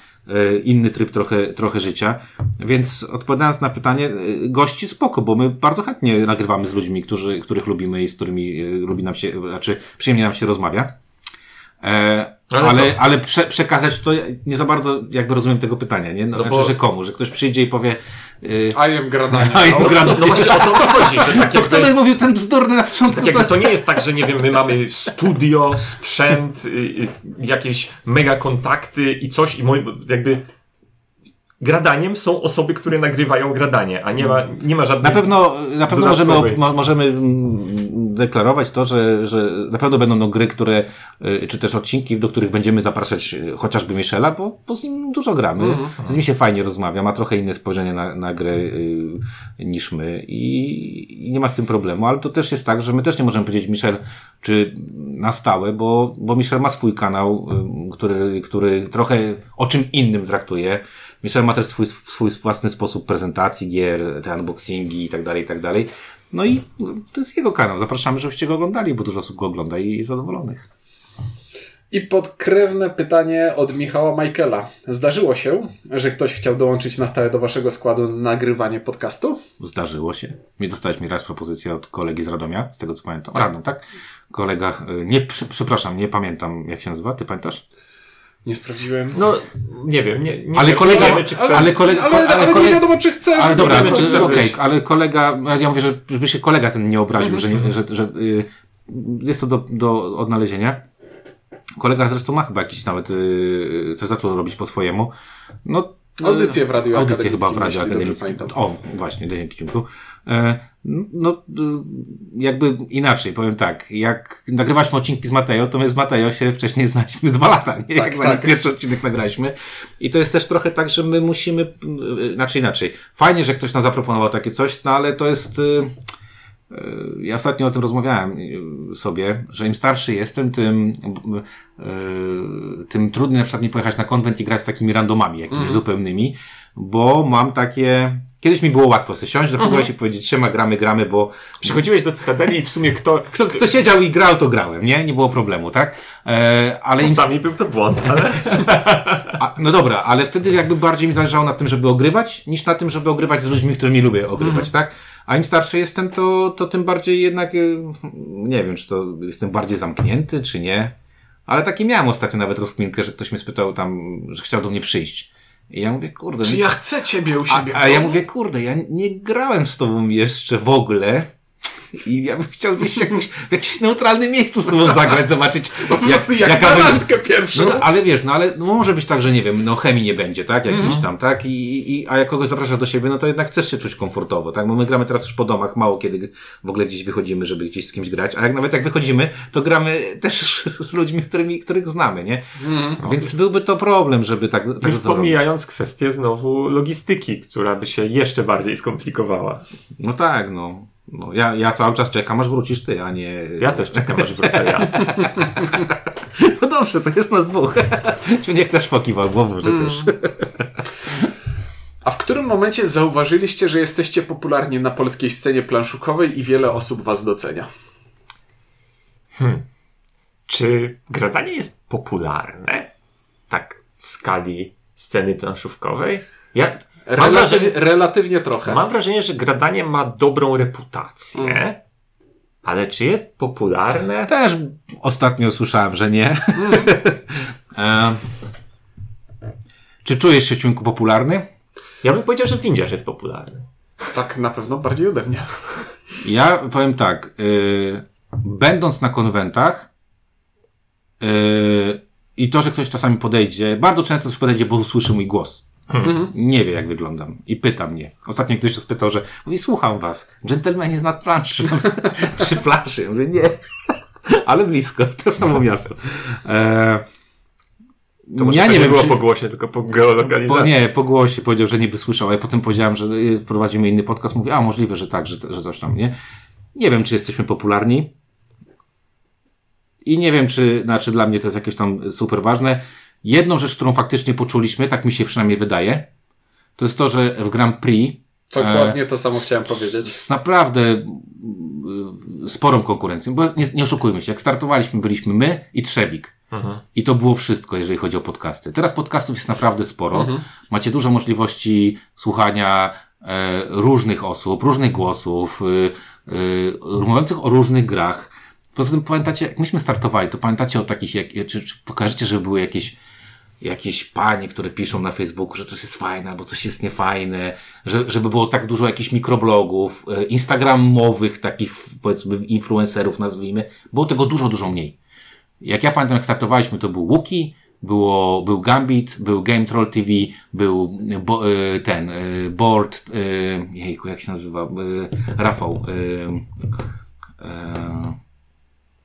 inny tryb trochę, trochę życia. Więc odpowiadając na pytanie, gości spoko, bo my bardzo chętnie nagrywamy z ludźmi, którzy, których lubimy i z którymi lubi nam się, znaczy przyjemnie nam się rozmawia. E, Ale ale, ale, prze, przekazać to nie za bardzo jakby rozumiem tego pytania, nie? No, No znaczy, bo- że komu? Że ktoś przyjdzie i powie, y, I am gradania. No. no. No właśnie o to chodzi, że tak To kto by jakby, mówił ten bzdurny na początku? tak jakby to nie jest tak, że nie wiem, my mamy studio, sprzęt, y, y, jakieś mega kontakty i coś i moi, jakby gradaniem są osoby, które nagrywają gradanie, a nie ma, nie ma żadnych... Na pewno, na pewno możemy, op- mo, możemy mm, deklarować to, że, że na pewno będą no gry, które, y, czy też odcinki, do których będziemy zapraszać y, chociażby Michela, bo, bo z nim dużo gramy. Z nim się fajnie rozmawia, ma trochę inne spojrzenie na, na grę y, niż my i, i nie ma z tym problemu, ale to też jest tak, że my też nie możemy powiedzieć Michel, czy na stałe, bo, bo Michel ma swój kanał, y, który, który trochę o czym innym traktuje. Michel ma też swój, swój własny sposób prezentacji gier, te unboxingi i tak dalej, i tak dalej. No i to jest jego kanał. Zapraszamy, żebyście go oglądali, bo dużo osób go ogląda i jest zadowolonych. I podkrewne pytanie od Michała Michaela. Zdarzyło się, że ktoś chciał dołączyć na stałe do waszego składu nagrywanie podcastu? Zdarzyło się. Mi dostałeś mi raz propozycję od kolegi z Radomia, z tego co pamiętam. Radom, tak? Kolega, y, nie, przepraszam, nie pamiętam jak się nazywa, ty pamiętasz? Nie sprawdziłem. No, nie wiem, nie, nie Ale wiem, kolega- nie wiemy, czy chcemy. ale kolega- ale, ale, ale kolega- nie wiadomo, czy chce, Ale dobra, wiemy, czy okej, wyjść. ale kolega, ja mówię, że- żeby się kolega ten nie obraził, że, nie, że, że y, jest to do, do odnalezienia. Kolega zresztą ma chyba jakiś nawet, y, coś zaczął robić po swojemu. No, Audycję w Radiu Audycję chyba w Radiu Akademickim. pamiętam. O, właśnie, dzięki Ciunku. E, no, jakby inaczej, powiem tak, jak nagrywaliśmy odcinki z Mateo, to my z Mateo się wcześniej znaliśmy dwa lata, nie? Tak, jak tak. pierwszy odcinek nagraliśmy. I to jest też trochę tak, że my musimy, y, znaczy inaczej. Fajnie, że ktoś nam zaproponował takie coś, no ale to jest, y, ja ostatnio o tym rozmawiałem sobie, że im starszy jestem, tym, tym trudniej na przykład mi pojechać na konwent i grać z takimi randomami, jakimiś zupełnymi, bo mam takie, kiedyś mi było łatwo sobie siąść do kogoś i powiedzieć, siema, gramy, gramy, bo Przychodziłeś do Cytadeli i w sumie kto... kto, kto siedział i grał, to grałem, nie? Nie było problemu, tak? E, ale Czasami był to błąd, ale... a, no dobra, ale wtedy jakby bardziej mi zależało na tym, żeby ogrywać, niż na tym, żeby ogrywać z ludźmi, którymi lubię ogrywać, tak? A im starszy jestem, to, to tym bardziej jednak, y, nie wiem, czy to jestem bardziej zamknięty, czy nie. Ale taki miałem ostatnio nawet rozkminkę, że ktoś mnie spytał tam, że chciał do mnie przyjść. I ja mówię, kurde, Czy no- ja chcę ciebie u a, siebie w a ja mówię, kurde, ja nie grałem z tobą jeszcze w ogóle. I ja bym chciał gdzieś jakimś, w jakimś neutralnym miejscu z tobą zagrać, zobaczyć, Po prostu jak, jaka na będzie, pierwszą. no, ale wiesz, no ale no, może być tak, że nie wiem, no chemii nie będzie, tak? Jakiś Mhm. tam, tak? I, i, a jak kogoś zapraszasz do siebie, no to jednak chcesz się czuć komfortowo, tak? Bo my gramy teraz już po domach, mało kiedy w ogóle gdzieś wychodzimy, żeby gdzieś z kimś grać, a jak nawet jak wychodzimy, to gramy też z ludźmi, z którymi, których znamy, nie? Więc byłby to problem, żeby tak, tak Już zrobić. pomijając kwestię znowu logistyki, która by się jeszcze bardziej skomplikowała. No tak, no. No ja, ja cały czas czekam, aż wrócisz ty, a nie... Ja też czekam, aż wrócę ja. No dobrze, to jest nas dwóch. Czy niech też pokiwał głową, że Mm. też. A w którym momencie zauważyliście, że jesteście popularni na polskiej scenie planszukowej i wiele osób was docenia? Czy gradanie jest popularne? Tak w skali sceny planszówkowej? Ja mam wrażenie, Relatyw, relatywnie trochę. mam wrażenie, że gradanie ma dobrą reputację, ale czy jest popularne? Też ostatnio słyszałem, że nie. e, czy czujesz się, Ciunku, popularny? Ja bym powiedział, że windziarz jest popularny. Tak na pewno bardziej ode mnie. Ja powiem tak. y, będąc na konwentach y, i to, że ktoś czasami podejdzie, bardzo często ktoś podejdzie, bo usłyszy mój głos. Nie wie, jak wyglądam. I pyta mnie. Ostatnio ktoś się spytał, że mówi, słucham was. Dżentelmeni z nad planszy. Są przy planszy. Ja mówię, nie. Ale blisko. To samo miasto. E, To może ja to nie nie wiem, było czy... po głosie, tylko po geolokalizacji. Po, nie, po głosie powiedział, że nie wysłyszał, a ja potem powiedziałem, że y, prowadzimy inny podcast. Mówię, a możliwe, że tak, że, że coś tam, nie? Nie wiem, czy jesteśmy popularni. i nie wiem, czy, znaczy dla mnie to jest jakieś tam super ważne. Jedną rzecz, którą faktycznie poczuliśmy, tak mi się przynajmniej wydaje, to jest to, że w Grand Prix Dokładnie to samo chciałem powiedzieć. z naprawdę y, sporą konkurencją, bo nie, nie oszukujmy się, jak startowaliśmy, byliśmy my i Trzewik. I to było wszystko, jeżeli chodzi o podcasty. Teraz podcastów jest naprawdę sporo. Macie dużo możliwości słuchania e, różnych osób, różnych głosów, y, y, mówiących o różnych grach. Poza tym pamiętacie, jak myśmy startowali, to pamiętacie o takich, jak, czy, czy pokażecie, że były jakieś jakieś panie, które piszą na Facebooku, że coś jest fajne albo coś jest niefajne, że, żeby było tak dużo jakichś mikroblogów, e, instagramowych takich powiedzmy influencerów nazwijmy, było tego dużo, dużo mniej. Jak ja pamiętam, jak startowaliśmy, to był Łuki, było, był Gambit, był Game Troll TV, był e, bo, e, ten, Board, jejku, jak się nazywa, Rafał,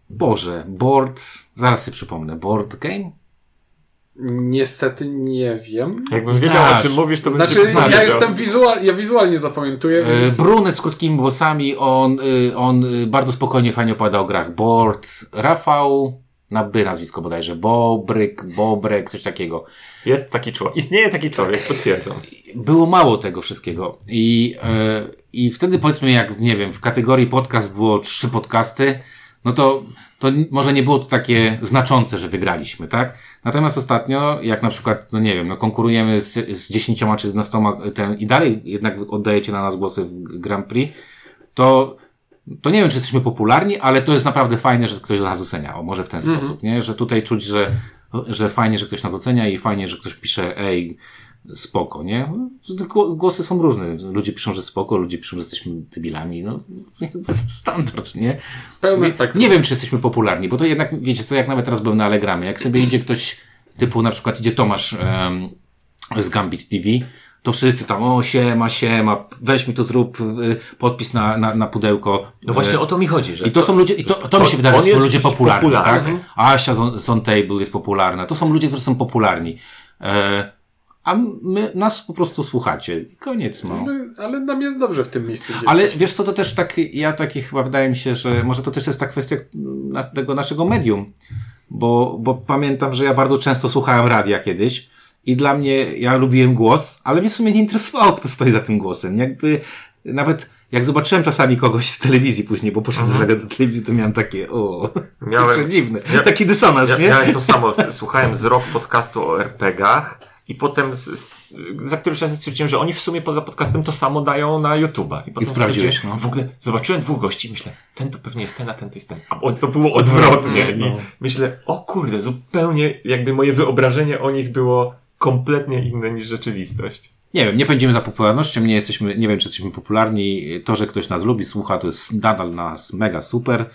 Boże, Board, zaraz sobie przypomnę, Board Game? Niestety nie wiem. Jakbym wiedział, o czym mówisz, to bym Znaczy, cię znaleźć, ja jestem wizual, ja wizualnie zapamiętuję, E, więc... Brunet z krótkimi włosami, on, y, on y, bardzo spokojnie, fajnie opowiada o grach. Board, Rafał, na by nazwisko bodajże, Bobryk, Bobrek, coś takiego. Jest taki człowiek. Istnieje taki człowiek, potwierdzam. Było mało tego wszystkiego. I, e, I wtedy powiedzmy, jak nie wiem, w kategorii podcast było trzy podcasty, no to, to może nie było to takie znaczące, że wygraliśmy, tak? Natomiast ostatnio, jak na przykład, no nie wiem, no konkurujemy z, z 10 czy 11 ten, i dalej jednak oddajecie na nas głosy w Grand Prix, to, to nie wiem, czy jesteśmy popularni, ale to jest naprawdę fajne, że ktoś nas ocenia. O, może w ten sposób, nie? Że tutaj czuć, że, że fajnie, że ktoś nas ocenia i fajnie, że ktoś pisze, ej, spoko, nie? Głosy są różne. Ludzie piszą, że spoko, ludzie piszą, że jesteśmy debilami. No, jakby standard, nie? Pełne Nie, spektrum. nie wiem, czy jesteśmy popularni, bo to jednak, wiecie co, jak nawet teraz byłem na Allegramie, jak sobie idzie ktoś, typu na przykład idzie Tomasz em, z Gambit TV, to wszyscy tam, o siema, siema, weź mi tu zrób y, podpis na, na, na pudełko. No właśnie E, o to mi chodzi, że i to są ludzie, i to, to mi on- się wydaje, że są ludzie popularni, popularny. tak? Asia z, z On Table jest popularna. To są ludzie, którzy są popularni. E, a my, nas po prostu słuchacie. I koniec, no. Ale nam jest dobrze w tym miejscu, gdzie Ale jesteśmy. wiesz co, to też tak, ja taki chyba wydaje mi się, że może to też jest ta kwestia na, tego naszego medium. Bo, bo pamiętam, że ja bardzo często słuchałem radia kiedyś i dla mnie, ja lubiłem głos, ale mnie w sumie nie interesowało, kto stoi za tym głosem. Jakby nawet jak zobaczyłem czasami kogoś z telewizji później, bo poszedłem z radia do telewizji, to miałem takie, o, Miałem- to dziwne. Ja- Taki dysonans, Ja, nie? miałem to samo. Słuchałem z rok podcastu o RPG-ach i potem z, z, za któryś raz stwierdziłem, że oni w sumie poza podcastem to samo dają na YouTube'a. I, potem sprawdziłeś, stwierdziłem, no. W ogóle zobaczyłem dwóch gości i myślę, ten to pewnie jest ten, a ten to jest ten. A to było odwrotnie. No. I myślę, o kurde, zupełnie jakby moje wyobrażenie o nich było kompletnie inne niż rzeczywistość. Nie wiem, nie pędzimy za popularnością, nie jesteśmy, nie wiem, czy jesteśmy popularni. To, że ktoś nas lubi, słucha, to jest nadal nas mega super.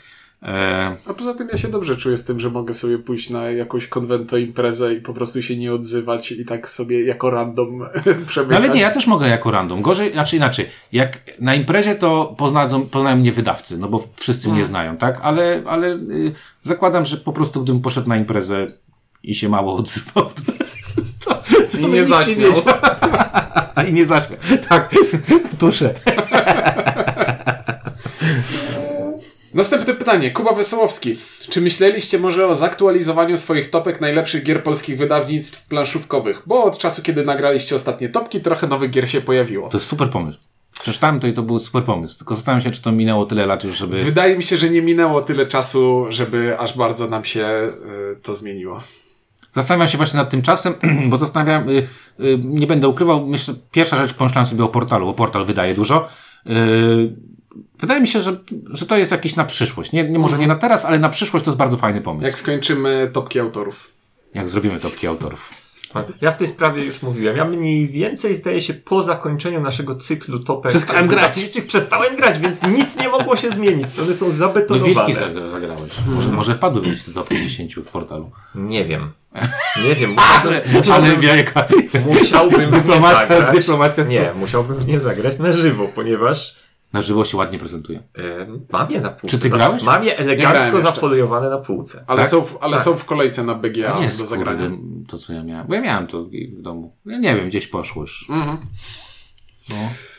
E, A poza tym ja się dobrze czuję z tym, że mogę sobie pójść na jakąś konwento imprezę i po prostu się nie odzywać i tak sobie jako random przemykać. ale nie, ja też mogę jako random. Gorzej, znaczy inaczej. Jak na imprezie to poznają, poznają mnie wydawcy, no bo wszyscy mnie znają, tak? Ale, ale y, zakładam, że po prostu gdybym poszedł na imprezę i się mało odzywał, to, to, to I nie zaśmiał. wiedział. I nie zaśmiał. Tak, tuszę. Następne pytanie. Kuba Wesołowski. Czy myśleliście może o zaktualizowaniu swoich topek najlepszych gier polskich wydawnictw planszówkowych? Bo od czasu, kiedy nagraliście ostatnie topki, trochę nowych gier się pojawiło. To jest super pomysł. Przeczytałem to i to był super pomysł. Tylko zastanawiam się, czy to minęło tyle lat już, żeby... Wydaje mi się, że nie minęło tyle czasu, żeby aż bardzo nam się y, to zmieniło. Zastanawiam się właśnie nad tym czasem, bo zastanawiam, y, y, nie będę ukrywał, myślę, pierwsza rzecz pomyślałem sobie o portalu, bo portal wydaje dużo. Y, wydaje mi się, że, że to jest jakiś na przyszłość. Nie, nie może nie na teraz, ale na przyszłość to jest bardzo fajny pomysł. Jak Jak, skończymy topki autorów. zrobimy topki autorów. Ja w tej sprawie już mówiłem. Ja mniej więcej zdaje się po zakończeniu naszego cyklu topek Przestałem grać. przestałem grać, więc nic nie mogło się zmienić. One są No zabetonowane. wilki zagra- zagrałeś. Może, może wpadły mieć te topki 10 w portalu. Nie wiem. Nie wiem. Ale, musiałbym, ale wielka musiałbym w nie dyplomacja, zagrać. dyplomacja Nie, musiałbym w nie zagrać na żywo, ponieważ na żywo się ładnie prezentuje. e, mam je na półce. Czy ty Za- grałeś? Mam je elegancko zafoliowane na półce. Ale, Tak? są, w, ale Tak. są w kolejce na BGA jest, do zagrania. kurde, to co ja miałem. Bo ja miałem to w domu. Ja nie wiem, gdzieś poszło już. Mhm. No.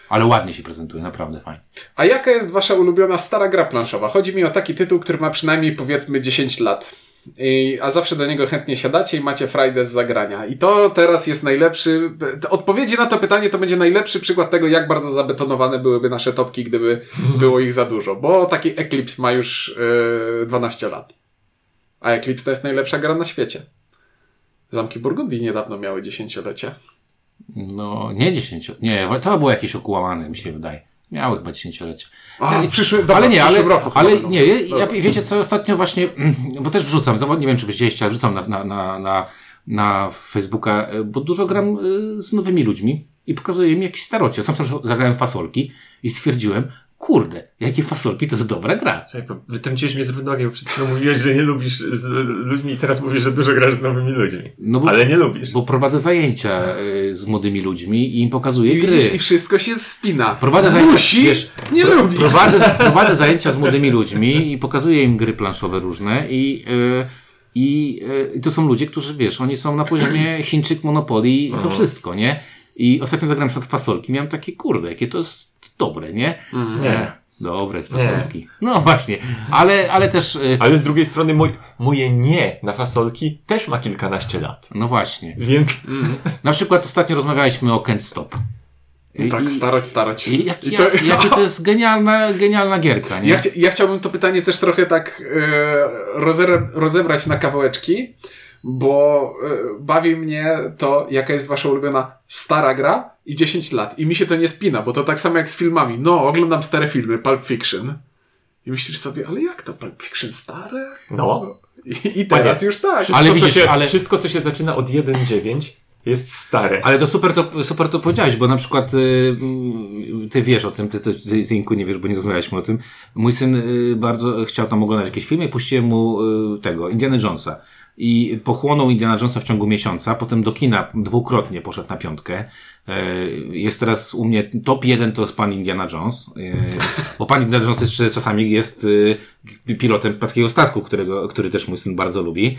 Ale ładnie się prezentuje, naprawdę fajnie. A jaka jest wasza ulubiona stara gra planszowa? Chodzi mi o taki tytuł, który ma przynajmniej powiedzmy 10 lat. I, a zawsze do niego chętnie siadacie i macie frajdę z zagrania. I to teraz jest najlepszy. Odpowiedzi na to pytanie to będzie najlepszy przykład tego, jak bardzo zabetonowane byłyby nasze topki, gdyby było ich za dużo. Bo taki Eclipse ma już yy, 12 lat. A Eclipse to jest najlepsza gra na świecie. Zamki Burgundii niedawno miały dziesięciolecie. No, nie 10. Nie, to było jakieś okłamane, mi się wydaje. Miały chyba dziesięciolecie. A, w przyszłym, dobra, ale nie, ale, roku. ale będą. nie, ja, Dobra. wiecie co, ostatnio właśnie, mm, bo też wrzucam, zawod- nie wiem czy widzieliście, ale wrzucam na, na, na, na, na Facebooka, e, bo dużo gram e, z nowymi ludźmi i pokazuję mi jakieś starocie. Sam zagrałem fasolki i stwierdziłem, kurde, jakie fasolki to jest dobra gra. Wytrąciłeś mnie z równowagi, bo przed chwilą mówiłeś, że nie lubisz z ludźmi i teraz mówisz, że dużo grasz z nowymi ludźmi. No bo, Ale nie lubisz. bo prowadzę zajęcia e, z młodymi ludźmi i im pokazuję I gry. widzisz, i wszystko się spina. Prowadzę zajęcia, Musi, wiesz, nie pro- lubi. Prowadzę, prowadzę zajęcia z młodymi ludźmi i pokazuję im gry planszowe różne i, y, i, i to są ludzie, którzy wiesz, oni są na poziomie Chińczyk Monopoly i to wszystko, nie? I ostatnio zagrałem przed fasolki, miałem takie kurde, jakie to jest dobre, nie? Nie. E, Dobre z fasolki. No właśnie, ale, ale też, y, Ale z drugiej strony moj, moje nie na fasolki też ma kilkanaście lat. no właśnie. Więc Na przykład ostatnio rozmawialiśmy o Can't Stop. I, Tak, starać, starać. i jak, I jak, to- jakie to jest genialna, genialna gierka, nie? Ja, chcia, ja chciałbym to pytanie też trochę tak e, rozebrać na kawałeczki, bo e, bawi mnie to, jaka jest wasza ulubiona stara gra i 10 lat. I mi się to nie spina, bo to tak samo jak z filmami. No, oglądam stare filmy, Pulp Fiction. I myślisz sobie, ale jak to Pulp Fiction stare? no. I, i teraz Panie, już tak. Wszystko, Ale widzisz, się, ale- wszystko, co się zaczyna od 1.9 jest stare. Ale to super to, super to powiedziałeś, bo na przykład y, y, ty wiesz o tym, ty, ty, ty, nie wiesz, bo nie rozmawialiśmy o tym. Mój syn y, bardzo chciał tam oglądać jakieś filmy i puściłem mu y, tego, Indiana Jonesa. I pochłonął Indiana Jonesa w ciągu miesiąca, potem do kina dwukrotnie poszedł na piątkę. E, Jest teraz u mnie top jeden to jest pan Indiana Jones, e, bo pan Indiana Jones jeszcze czasami jest e, pilotem takiego statku, którego, który też mój syn bardzo lubi,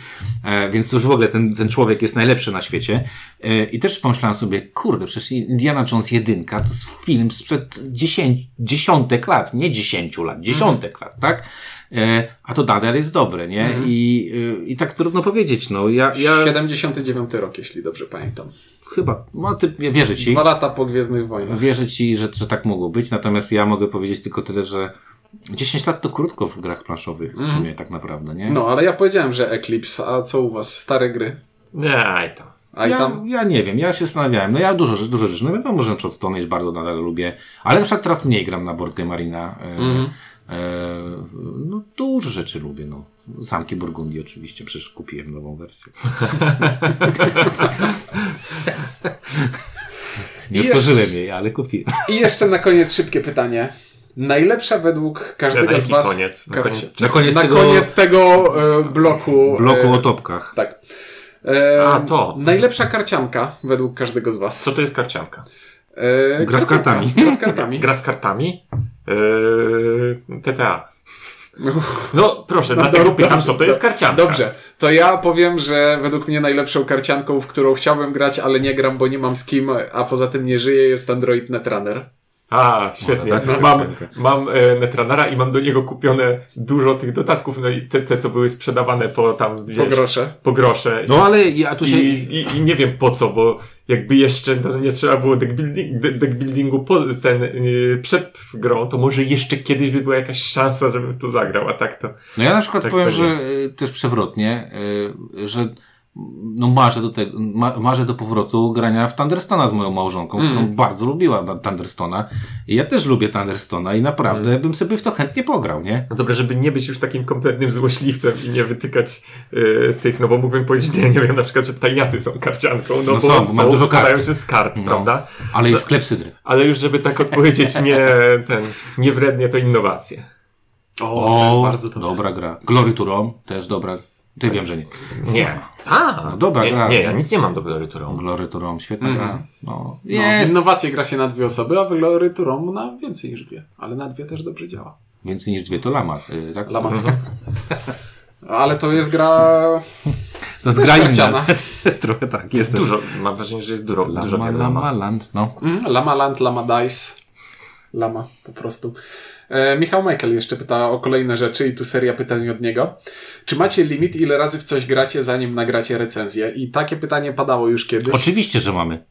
więc już w ogóle ten, ten człowiek jest najlepszy na świecie. I też pomyślałem sobie, kurde, przecież Indiana Jones jedynka to jest film sprzed dziesięć, dziesiątek lat, nie dziesięciu lat, dziesiątek lat, tak? E, A to nadal jest dobre, nie? I, y, I tak trudno powiedzieć, no. Ja, ja 79 rok, jeśli dobrze pamiętam. chyba, no, ty, wierzę ci. Dwa lata po Gwiezdnych Wojnach. Wierzę ci, że, że tak mogło być, natomiast ja mogę powiedzieć tylko tyle, że 10 lat to krótko w grach planszowych w sumie tak naprawdę, nie? No, ale ja powiedziałem, że Eclipse, a co u was? Stare gry? Nie, aj tam. A ja, tam... ja nie wiem, ja się zastanawiałem. No ja dużo, rzeczy- dużo rzeczy, no wiadomo, że na przykład Stone Age bardzo nadal lubię, ale na przykład teraz mniej gram na Board Game Arena. E, Mhm. No dużo rzeczy lubię, no. Zamki Burgundii oczywiście, przecież kupiłem nową wersję. nie Jest- otworzyłem jej, ale kupiłem. I jeszcze na koniec szybkie pytanie. Najlepsza według każdego z was... koniec? Na koniec Na koniec na tego koniec tego e, bloku... bloku e, o topkach. Tak. E, A, to. Najlepsza karcianka według każdego z was. Co to jest karcianka? E, Gra z karcianka. kartami. Gra z kartami. Gra z kartami? Yy, TTA. No proszę, dlatego dobrze, pytam, co to jest karcianka. Dobrze, to ja powiem, że według mnie najlepszą karcianką, w którą chciałbym grać, ale nie gram, bo nie mam z kim, a poza tym nie żyję, jest Android Netrunner. A, świetnie. No, tak, mam karcianka. mam e, Netrunnera i mam do niego kupione dużo tych dodatków, no i te, te co były sprzedawane po tam, wiesz, Po grosze. po grosze. No ale ja tu I, się... i, I nie wiem po co, bo jakby jeszcze to nie trzeba było deckbuilding, de- deckbuildingu po, ten, yy, przed grą, to może jeszcze kiedyś by była jakaś szansa, żebym w to zagrał, a tak to... No ja na przykład Tak powiem, pewnie. że y, też przewrotnie, y, że no marzę do tego, ma, marzę do powrotu grania w Thunderstona z moją małżonką, Mm. którą bardzo lubiła Thunderstona. I ja też lubię Thunderstona i naprawdę Mm. bym sobie w to chętnie pograł, nie? No dobra, żeby nie być już takim kompletnym złośliwcem i nie wytykać yy, tych, no bo mógłbym powiedzieć, nie, nie wiem, na przykład, że tajniaty są karcianką, no, No bo są, bo mają dużo kart. się z kart, prawda? Ale jest klepsydry. Ale już żeby tak odpowiedzieć nie ten, niewrednie, to innowacje. O, bardzo dobrze. dobra gra. Glory to Rome, też dobra. Ty wiem, że nie. Nie. A, dobra nie, gra. nie, ja nic nie mam do Glory to Rome. Glory to Rome, świetna Mhm. gra. No, No, w innowacje gra się na dwie osoby, a w Glory to Rome na więcej niż dwie. Ale na dwie też dobrze działa. Więcej niż dwie to lama, y, tak? Lama. Mhm. Ale to jest gra... To jest gra inna. Trochę tak, Jest dużo, mam wrażenie, że jest dużo, dużo Lama, gier lama, Lama. land, no. Mm, Lama Land, Lama Dice. Lama, po prostu. E, Michał Michael jeszcze pyta o kolejne rzeczy i tu seria pytań od niego. Czy macie limit, ile razy w coś gracie, zanim nagracie recenzję? I takie pytanie padało już kiedyś. Oczywiście, że mamy.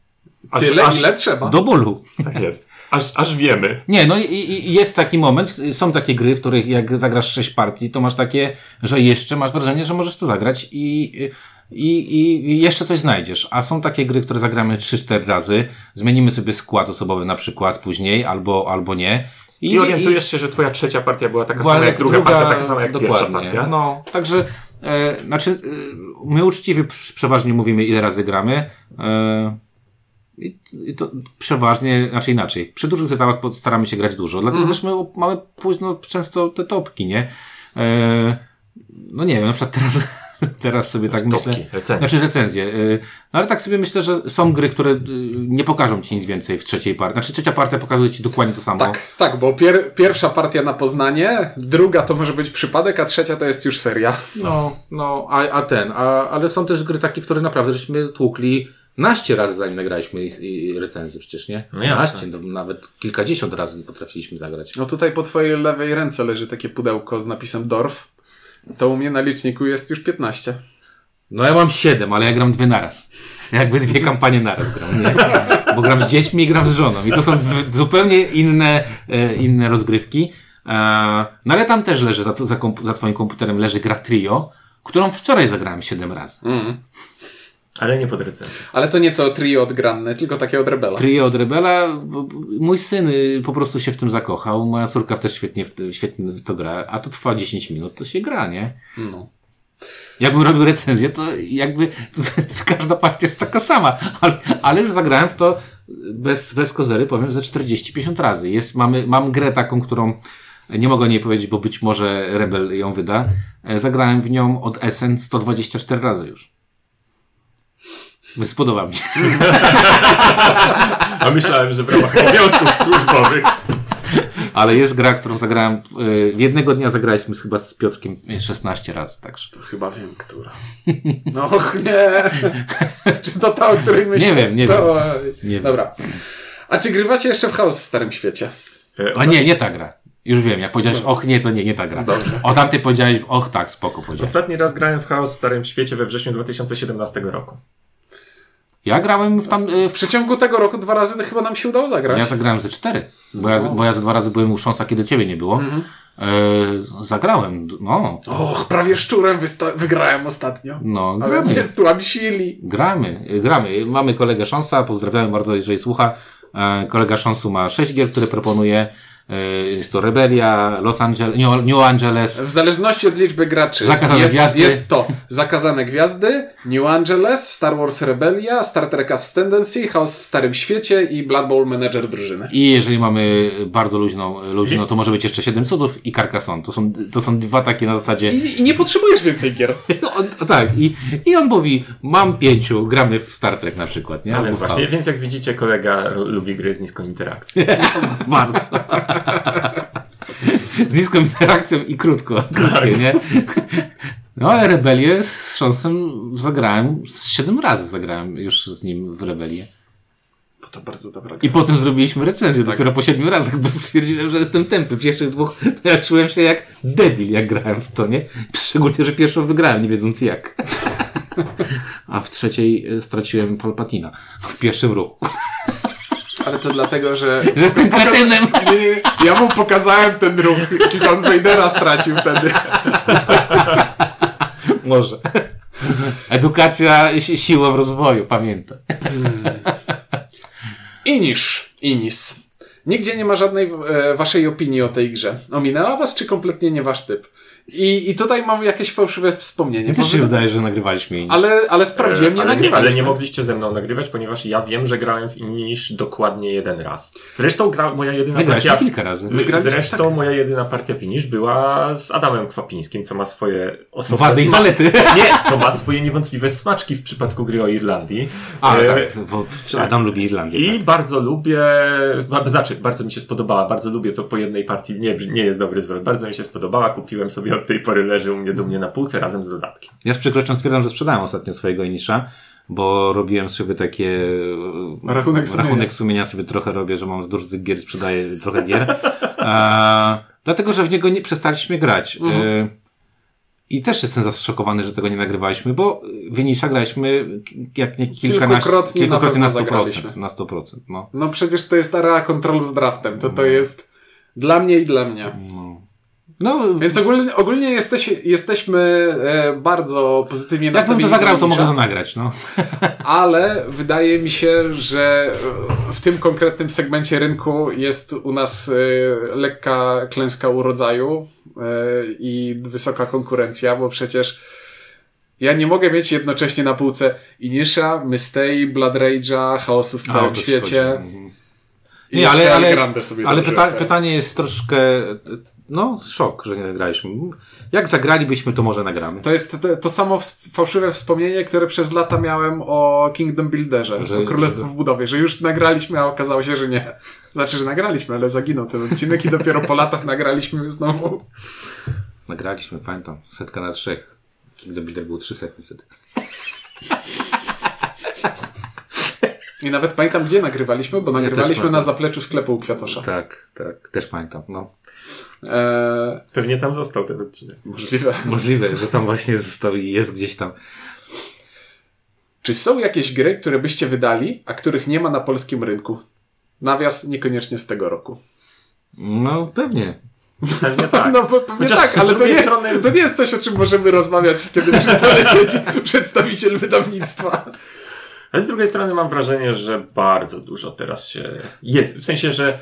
Aż, Tyle, aż, ile trzeba. Do bólu. Tak jest. Aż, aż wiemy. Nie, no i, i jest taki moment, są takie gry, w których jak zagrasz sześć partii, to masz takie, że jeszcze masz wrażenie, że możesz to zagrać i, i, i jeszcze coś znajdziesz. A są takie gry, które zagramy 3-4 razy, zmienimy sobie skład osobowy na przykład później, albo, albo nie. I orientujesz się, że twoja trzecia partia była taka była sama jak druga, partia, taka sama jak pierwsza partia. No, także, e, znaczy, e, my uczciwie przeważnie mówimy, ile razy gramy. E, i, I to przeważnie, znaczy inaczej. Przy dużych tytułach staramy się grać dużo, dlatego Mhm. też my mamy późno często te topki, nie? E, no nie wiem, na przykład teraz, teraz sobie tak Topki, myślę. recenzje. Znaczy recenzje. E, no ale tak sobie myślę, że są gry, które e, nie pokażą ci nic więcej w trzeciej partii. Znaczy trzecia partia pokazuje ci dokładnie to samo. Tak, tak, bo pier pierwsza partia na poznanie, druga to może być przypadek, a trzecia to jest już seria. No, no, a, a ten, a, ale są też gry takie, które naprawdę żeśmy tłukli naście razy zanim nagraliśmy recenzję przecież, nie? No. Naście, no, nawet kilkadziesiąt razy potrafiliśmy zagrać. No tutaj po twojej lewej ręce leży takie pudełko z napisem Dorf. To u mnie na liczniku jest już 15. No ja mam siedem, ale ja gram dwie naraz. Jakby dwie kampanie naraz gram, nie? Bo gram z dziećmi i gram z żoną. I to są zupełnie inne, e, inne rozgrywki. E, no ale tam też leży, za, za, za twoim komputerem leży gra Trio, którą wczoraj zagrałem siedem razy. Mm. Ale nie pod recenzją. Ale to nie to trio odgranne, tylko takie od Rebela. Trio od Rebela. Mój syn po prostu się w tym zakochał. Moja córka też świetnie w, to- świetnie w to gra. A to trwa 10 minut, to się gra, nie? No. Jakbym robił recenzję, to jakby to, każda partia jest taka sama. Ale, ale już zagrałem w to bez, bez kozery, powiem, ze 40-50 razy. Jest, mamy, mam grę taką, którą nie mogę o niej powiedzieć, bo być może Rebel ją wyda. E, Zagrałem w nią od Essen 124 razy już. Spodoba mi się. A myślałem, że w ramach obowiązków służbowych. Ale jest gra, którą zagrałem. y, Jednego dnia zagraliśmy chyba z Piotrkiem 16 razy, także. To chyba wiem, która. No och, nie. czy to ta, o której myślę? Nie wiem, nie to... Nie wiem. Dobra. A czy grywacie jeszcze w chaos w Starym Świecie? E, A nie, nie ta gra. Już wiem, jak powiedziałeś och nie, to nie, nie ta gra. Dobrze. O tamtej powiedziałeś och tak, spoko powiedziałeś. Ostatni raz grałem w Chaos w Starym Świecie we wrześniu 2017 roku. Ja grałem w tam. y, W przeciągu tego roku dwa razy chyba nam się udało zagrać. Ja zagrałem ze cztery. Bo ja, bo ja ze dwa razy byłem u Sząsa, kiedy ciebie nie było. E, zagrałem, no. Och, prawie szczurem wygrałem ostatnio. No, Ale gramy. mnie stłamsili. Gramy, gramy. Mamy kolegę Szonsa, pozdrawiam bardzo, jeżeli słucha. E, kolega Szonsu ma sześć gier, które proponuje. E, jest to Rebelia, Los Angeles, New, Angeles, W zależności od liczby graczy Zakazane jest, Gwiazdy. jest to Zakazane Gwiazdy, New Angeles, Star Wars Rebellia, Star Trek Ascendancy, Chaos w Starym Świecie i Blood Bowl Manager drużyny. I jeżeli mamy bardzo luźną, luźną to może być jeszcze Siedem Cudów i Carcassonne. To są, to są dwa takie na zasadzie. I, I nie potrzebujesz więcej gier. No, on, tak, i, i on mówi, mam pięciu, gramy w Star Trek na przykład, nie? No Albo właśnie, więc jak widzicie, kolega lubi gry z niską interakcją. Bardzo. Z niską interakcją i krótko. Krótkie, nie? No ale Rebelię z Szonsem zagrałem, z siedem razy zagrałem już z nim w Rebelię. Bo to bardzo dobra I gra. potem zrobiliśmy recenzję dopiero po siedmiu razach, bo stwierdziłem, że jestem tępy. W pierwszych dwóch to ja czułem się jak debil, jak grałem w to, nie? Szczególnie, że pierwszą wygrałem, nie wiedząc jak. A w trzeciej e, straciłem Palpatina. W pierwszym ruchu. Ale to dlatego, że... Że jestem kretynem. Nie, nie, nie. Ja mu pokazałem ten ruch i Darth Vadera stracił wtedy. Może. Edukacja si- siłą rozwoju, pamiętaj. Inisz. Inis. Nigdzie nie ma żadnej e, waszej opinii o tej grze. Ominęła was, czy kompletnie nie wasz typ? I, i tutaj mam jakieś fałszywe wspomnienie. Też się wydaje, że nagrywaliśmy indziej. ale, ale sprawdziłem, nie ale, nie, nagrywaliśmy. ale nie mogliście ze mną nagrywać, ponieważ ja wiem, że grałem w Inish dokładnie jeden raz. Zresztą gra, moja jedyna Wygraliśmy partia... kilka razy. My graliśmy Zresztą moja jedyna partia w Inish była z Adamem Kwapińskim, co ma swoje osobne Wady i zalety. Nie, co ma swoje niewątpliwe smaczki w przypadku gry o Irlandii. A, E, tak, bo Adam lubi Irlandię. I tak. bardzo lubię, znaczy, bardzo mi się spodobała, bardzo lubię to po jednej partii, nie, nie jest dobry zwrot, bardzo mi się spodobała, kupiłem sobie od tej pory, leży u mnie do mnie na półce razem z dodatkiem. Ja z przykrością stwierdzam, że sprzedałem ostatnio swojego Inisza, bo robiłem sobie takie... e, Rachunek sumienia. Rachunek sumienia sobie trochę robię, że mam z dużo tych gier, sprzedaję trochę gier. E, dlatego, że w niego nie przestaliśmy grać. Mhm. E, I też jestem zaszokowany, że tego nie nagrywaliśmy, bo Wynisza graliśmy jak nie kilkanaście, Kilkukrotnie na kilkukrotnie na, pewno 100%. zagraliśmy. Na 100%, no. No przecież to jest area control z draftem. To to jest dla mnie i dla mnie. No, Więc ogólnie, ogólnie jesteś, jesteśmy e, bardzo pozytywnie nastawieni to zagrał, to mogę to nagrać, no. Ale wydaje mi się, że e, w tym konkretnym segmencie rynku jest u nas e, lekka klęska urodzaju i wysoka konkurencja, bo przecież ja nie mogę mieć jednocześnie na półce Inisha, Mystei, Blood Rage'a, Chaosu w A, Starym ci Świecie. Mhm. i Nie, ale, ale, ale pyta, teraz. pytanie jest troszkę, no, szok, że nie nagraliśmy. Jak zagralibyśmy, to może nagramy. To jest to, to samo fałszywe wspomnienie, które przez lata miałem o Kingdom Builderze, Że- o Królestwo że- w budowie, że już nagraliśmy, a okazało się, że nie. Znaczy, że nagraliśmy, ale zaginął ten odcinek i dopiero po latach nagraliśmy znowu. Nagraliśmy, pamiętam, setka na trzech. Kingdom Builder był 300 wtedy. I nawet pamiętam, gdzie nagrywaliśmy, bo Ja nagrywaliśmy na pamiętam. zapleczu sklepu u Kwiatosza. Tak, tak, też pamiętam, no. Eee, Pewnie tam został ten odcinek. możliwe. Możliwe, że tam właśnie został i jest gdzieś tam. Czy są jakieś gry, które byście wydali, a których nie ma na polskim rynku? Nawias niekoniecznie z tego roku. No, pewnie. Pewnie tak. No bo pewnie Chociaż tak, ale to nie, jest, strony- to nie jest coś, o czym możemy rozmawiać, kiedy przy stole siedzi przedstawiciel wydawnictwa. Ale z drugiej strony mam wrażenie, że bardzo dużo teraz się jest. W sensie, że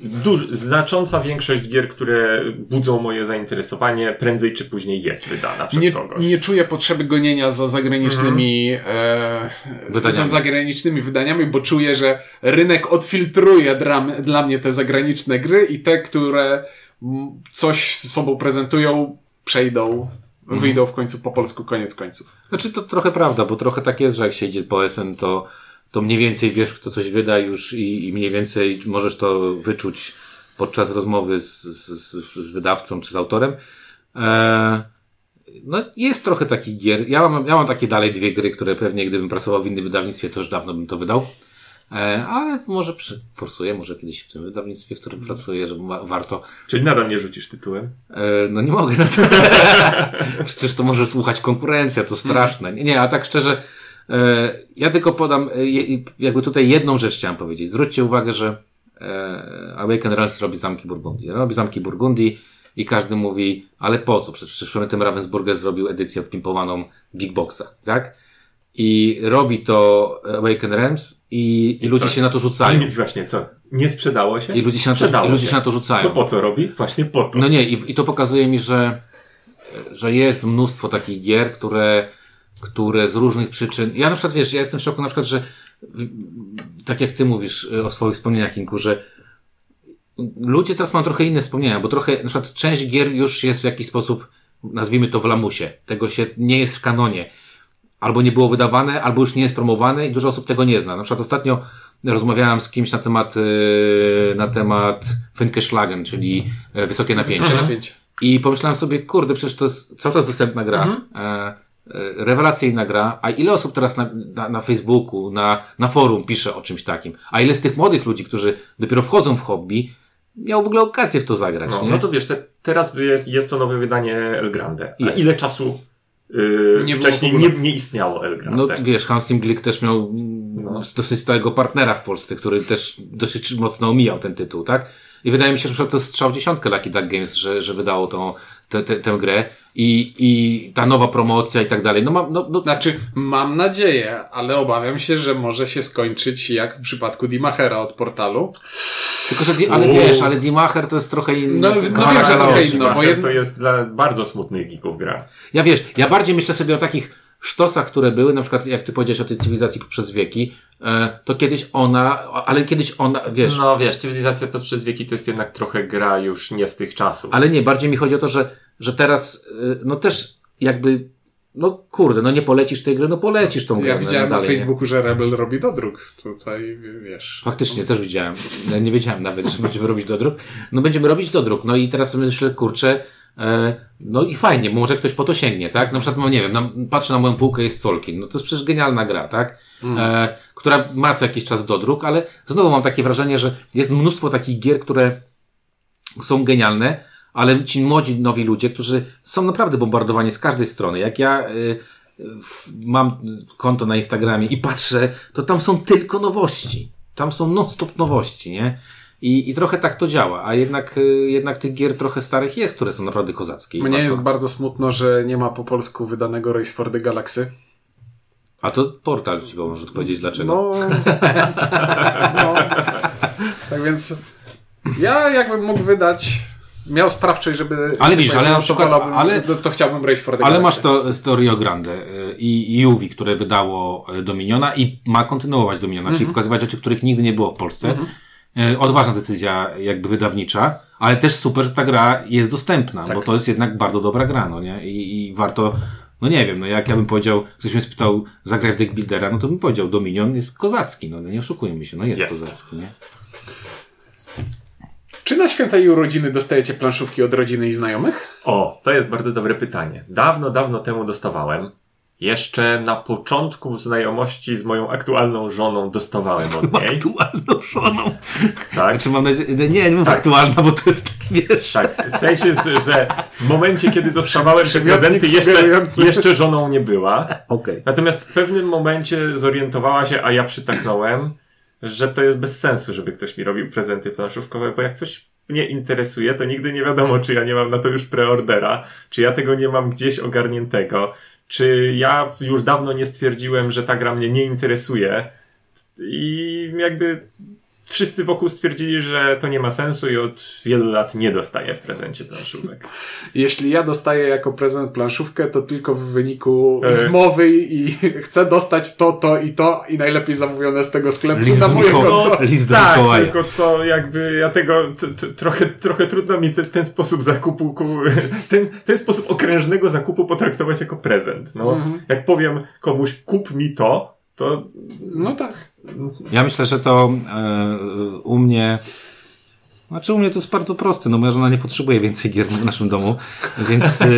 duż, znacząca większość gier, które budzą moje zainteresowanie, prędzej czy później jest wydana przez Nie, kogoś. nie czuję potrzeby gonienia za zagranicznymi, Mhm. e, Wydaniami. za zagranicznymi wydaniami, bo czuję, że rynek odfiltruje dla, dla mnie te zagraniczne gry i te, które mm, coś z sobą prezentują, przejdą, Mhm. wyjdą w końcu po polsku, koniec końców. Znaczy to trochę prawda, bo trochę tak jest, że jak się idzie po SN, to, to mniej więcej wiesz, kto coś wyda już i, i mniej więcej możesz to wyczuć podczas rozmowy z, z, z, z wydawcą czy z autorem. Eee, no jest trochę takich gier. Ja mam, ja mam takie dalej dwie gry, które pewnie gdybym pracował w innym wydawnictwie, to już dawno bym to wydał. Eee, ale może forsuję, może kiedyś w tym wydawnictwie, w którym pracuję, że wa- warto. Czyli nadal nie rzucisz tytułem. E, no nie mogę na to. Przecież to może słuchać konkurencja, to straszne. Nie, nie, a tak szczerze, e, ja tylko podam, e, jakby tutaj jedną rzecz chciałem powiedzieć. Zwróćcie uwagę, że e, Awaken Realms robi zamki Burgundii. Robi zamki Burgundii i każdy mówi, ale po co? Przecież tym Ravensburger zrobił edycję odpimpowaną Big Boxa, tak? I robi to Awaken Realms i, i ludzie co? się na to rzucają. Nie, właśnie, co? Nie sprzedało się? I ludzie się na to, sprzedało i ludzie się na to rzucają. To po co robi? Właśnie po to. No nie, i, i to pokazuje mi, że, że jest mnóstwo takich gier, które, które z różnych przyczyn. Ja na przykład wiesz, ja jestem w szoku na przykład, że tak jak ty mówisz y, o swoich wspomnieniach, Inku, że ludzie teraz mają trochę inne wspomnienia, bo trochę, na przykład część gier już jest w jakiś sposób, nazwijmy to w lamusie. Tego się nie jest w kanonie. Albo nie było wydawane, albo już nie jest promowane i dużo osób tego nie zna. Na przykład ostatnio rozmawiałem z kimś na temat, y, na temat Finkeschlagen, czyli y, wysokie napięcie. Wysokie napięcie. I pomyślałem sobie, kurde, przecież to jest cały czas dostępna gra. E, e, rewelacyjna gra. A ile osób teraz na, na, na Facebooku, na, na forum pisze o czymś takim? A ile z tych młodych ludzi, którzy dopiero wchodzą w hobby, miał w ogóle okazję w to zagrać, No, nie? no to wiesz, te, teraz jest, jest to nowe wydanie El Grande. A Jest. ile czasu yy, Nie wcześniej nie, nie istniało El Grande? No wiesz, Hans Im Glick też miał no. dosyć stałego partnera w Polsce, który też dosyć mocno omijał ten tytuł, tak? I wydaje mi się, że to strzał w dziesiątkę Lucky Duck Games, że, że wydało tą, tę, tę, tę grę i, i ta nowa promocja i tak dalej. No, mam, no, no Znaczy, mam nadzieję, ale obawiam się, że może się skończyć jak w przypadku Dimachera od portalu. Tylko, że, ale wiesz, ale Dimacher to jest trochę inny. No, no wiem, że trochę inno, bo jedno- to jest dla bardzo smutnych geeków gra. Ja wiesz, ja bardziej myślę sobie o takich sztosach, które były, na przykład jak ty powiedziałeś o tej cywilizacji poprzez wieki, e, to kiedyś ona, ale kiedyś ona, wiesz, No wiesz, cywilizacja to przez wieki to jest jednak trochę gra już nie z tych czasów. ale nie, bardziej mi chodzi o to, że, że teraz, e, no też jakby, no kurde, no nie polecisz tej gry, no polecisz tą grę. Ja no, widziałem na nie? Facebooku, że Rebel robi dodruk. Tutaj, wiesz. Faktycznie, też widziałem. Ja nie wiedziałem nawet, że będziemy robić dodruk. No będziemy robić dodruk. No i teraz myślę, kurczę, E, no i fajnie, bo może ktoś po to sięgnie, tak? Na przykład, no nie wiem, na, patrzę na moją półkę, jest Solkin. No to jest przecież genialna gra, tak? E, która ma co jakiś czas dodruk, ale znowu mam takie wrażenie, że jest mnóstwo takich gier, które są genialne, ale ci młodzi, nowi ludzie, którzy są naprawdę bombardowani z każdej strony. Jak ja y, w- mam konto na Instagramie i patrzę, to tam są tylko nowości. Tam są non-stop nowości, nie? I, I trochę tak to działa, a jednak, y, jednak tych gier trochę starych jest, które są naprawdę kozackie. Mnie warto- jest bardzo smutno, że nie ma po polsku wydanego Race for the Galaxy. A to portal ci może powiedzieć dlaczego. No, no. Tak więc ja jakbym mógł wydać, miał sprawczość, żeby... Ale widzisz, ale na przykład- ale- to, to chciałbym Race for the Ale Galaxy. masz to, to Rio Grande y, i i które wydało y, Dominiona i ma kontynuować Dominiona, Mhm. czyli pokazywać rzeczy, których nigdy nie było w Polsce. Y, Odważna decyzja jakby wydawnicza, ale też super, że ta gra jest dostępna, Tak. bo to jest jednak bardzo dobra gra, no nie? I, i warto, no nie wiem, no jak ja bym powiedział, ktoś mnie spytał, zagraj w deck buildera, no to bym powiedział, Dominion jest kozacki, no nie oszukujmy się, no jest, Jest. kozacki, nie? Czy na święta i urodziny dostajecie planszówki od rodziny i znajomych? O, to jest bardzo dobre pytanie. Dawno, dawno temu dostawałem. Jeszcze na początku znajomości z moją aktualną żoną dostawałem od niej. Aktualną żoną. Tak, Znaczy mam nadzieję, nie, nie mów Tak. aktualna, bo to jest taki, wiesz, tak. W sensie, że w momencie, kiedy dostawałem te prezenty, jeszcze, jeszcze żoną nie była. okej. Natomiast w pewnym momencie zorientowała się, a ja przytaknąłem, że to jest bez sensu, żeby ktoś mi robił prezenty planszówkowe, bo jak coś mnie interesuje, to nigdy nie wiadomo, czy ja nie mam na to już preordera, czy ja tego nie mam gdzieś ogarniętego, czy ja już dawno nie stwierdziłem, że ta gra mnie nie interesuje. I jakby wszyscy wokół stwierdzili, że to nie ma sensu i od wielu lat nie dostaję w prezencie planszówek. Jeśli ja dostaję jako prezent planszówkę, to tylko w wyniku E. zmowy i chcę dostać to, to i to i najlepiej zamówione z tego sklepu List na do Mikołaja. konto. List do tak, Mikołaja. tylko to jakby ja tego t, t, trochę, trochę trudno mi te, w ten sposób zakupu, ku, ten, ten sposób okrężnego zakupu potraktować jako prezent. No, Mhm. Jak powiem komuś kup mi to, to No tak. Ja myślę, że to e, u mnie. Znaczy u mnie to jest bardzo proste, no moja żona nie potrzebuje więcej gier w naszym domu, więc e,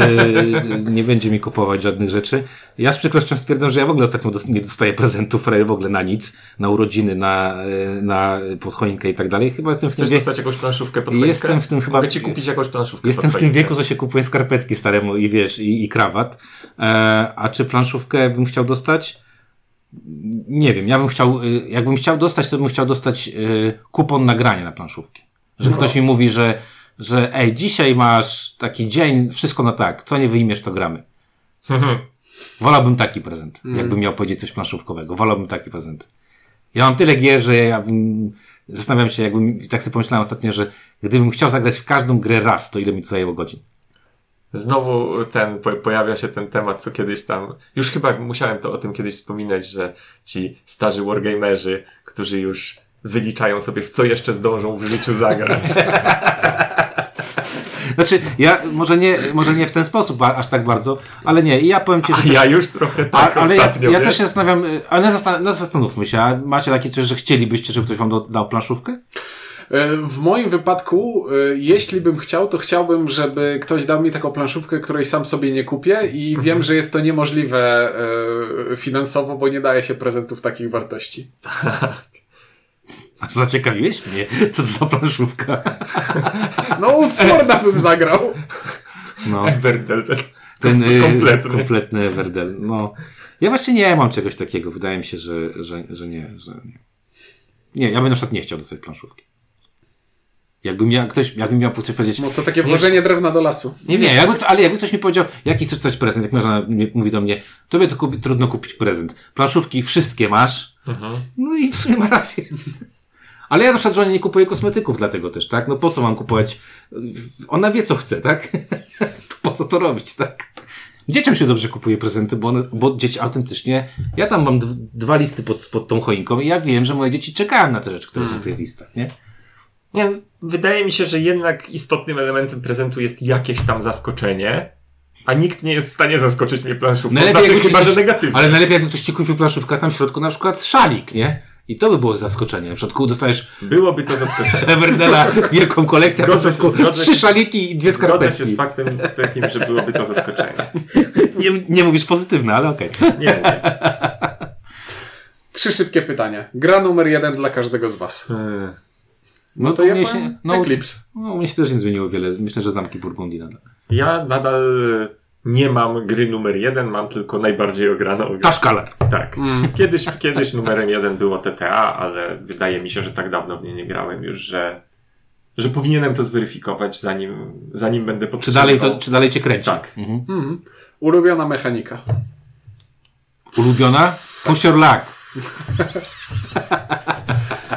nie będzie mi kupować żadnych rzeczy. Ja z przykrością stwierdzam, że ja w ogóle ostatnio nie dostaję prezentów prawie w ogóle na nic, na urodziny, na, e, na podchoinkę i tak dalej. Chyba jestem w tym chcesz wieku, dostać jakąś planszówkę pod Jestem choinkę? w tym chyba- Mogę ci kupić jakąś planszówkę jestem w tym wieku, że się kupuje skarpetki staremu i wiesz, i, i krawat. E, a czy planszówkę bym chciał dostać? Nie wiem, ja bym chciał, y, jakbym chciał dostać, to bym chciał dostać y, kupon nagrania na planszówki. Że ktoś mi mówi, że, że ej, dzisiaj masz taki dzień, wszystko na tak, co nie wyjmiesz, to gramy. Wolałbym taki prezent, jakbym miał powiedzieć coś planszówkowego. Wolałbym taki prezent. Ja mam tyle gier, że ja bym, zastanawiam się, jakbym, tak sobie pomyślałem ostatnio, że gdybym chciał zagrać w każdą grę raz, to ile mi to zajęło godzin? Znowu ten, po, pojawia się ten temat, co kiedyś tam, już chyba musiałem to o tym kiedyś wspominać, że ci starzy wargamerzy, którzy już wyliczają sobie, w co jeszcze zdążą w życiu zagrać. Znaczy, ja może nie, może nie w ten sposób a- aż tak bardzo, ale nie, i ja powiem Ci, że... A ja już trochę A, tak ale ja, ostatnio, ja wiesz? też się zastanawiam, y, ale zastan- no zastanówmy się, a macie takie coś, że chcielibyście, żeby ktoś wam do- dał planszówkę? E, W moim wypadku, e, jeśli bym chciał, to chciałbym, żeby ktoś dał mi taką planszówkę, której sam sobie nie kupię i Mhm. wiem, że jest to niemożliwe e, finansowo, bo nie daje się prezentów takich wartości. A Zaciekawiłeś mnie, co to za planszówka? No, Sworda bym zagrał. No, Everdell, ten, ten y, kompletny. kompletny Everdell. No, ja właśnie nie mam czegoś takiego. Wydaje mi się, że, że, że nie, że nie. Nie, ja bym na przykład nie chciał dostać planszówki. Jakbym miał, ktoś, jakbym miał coś powiedzieć, No to takie włożenie drewna do lasu. Nie, nie, jakby, ale jakby ktoś mi powiedział, jaki chcesz dostać prezent, jak mi- mówi do mnie, tobie to kupi, trudno kupić prezent. Planszówki wszystkie masz. No i w sumie ma rację. Ale ja na przykład żonie nie kupuję kosmetyków dlatego też, tak? No po co mam kupować? Ona wie, co chce, tak? po co to robić, tak? Dzieciom się dobrze kupuje prezenty, bo, one, bo dzieci autentycznie... Ja tam mam dw- dwa listy pod, pod tą choinką i ja wiem, że moje dzieci czekają na te rzeczy, które są w tych listach, nie? Nie, wydaje mi się, że jednak istotnym elementem prezentu jest jakieś tam zaskoczenie, a nikt nie jest w stanie zaskoczyć mnie planszówką. Znaczy, jakby chyba, ktoś- że negatywnie. Ale najlepiej jakby ktoś ci kupił planszówkę, a tam w środku na przykład szalik, nie? I to by było zaskoczenie. Na przykład dostajesz Byłoby to zaskoczenie. Everdela, wielką kolekcję, a Zgodzę się, zgodzę trzy się. szaliki i dwie Zgodzę skarpetki. się z faktem takim, że byłoby to zaskoczenie. Nie, nie mówisz pozytywne, ale okej. Nie, nie. Trzy szybkie pytania. Gra numer jeden dla każdego z was. Eee, No To ja mnie się, no, Eclipse. no, u mnie się też nie zmieniło wiele. Myślę, że zamki Burgundii nadal. Ja nadal nie mam gry numer jeden, mam tylko najbardziej ograną grę. Taszkalar. Tak. Kiedyś, kiedyś numerem jeden było TTA, ale wydaje mi się, że tak dawno w nie nie grałem już, że, że powinienem to zweryfikować, zanim, zanim będę Czy podtrzymywał. dalej, to, czy dalej cię kręci? Tak. Mhm. Mhm. Ulubiona mechanika. Ulubiona? Push your luck.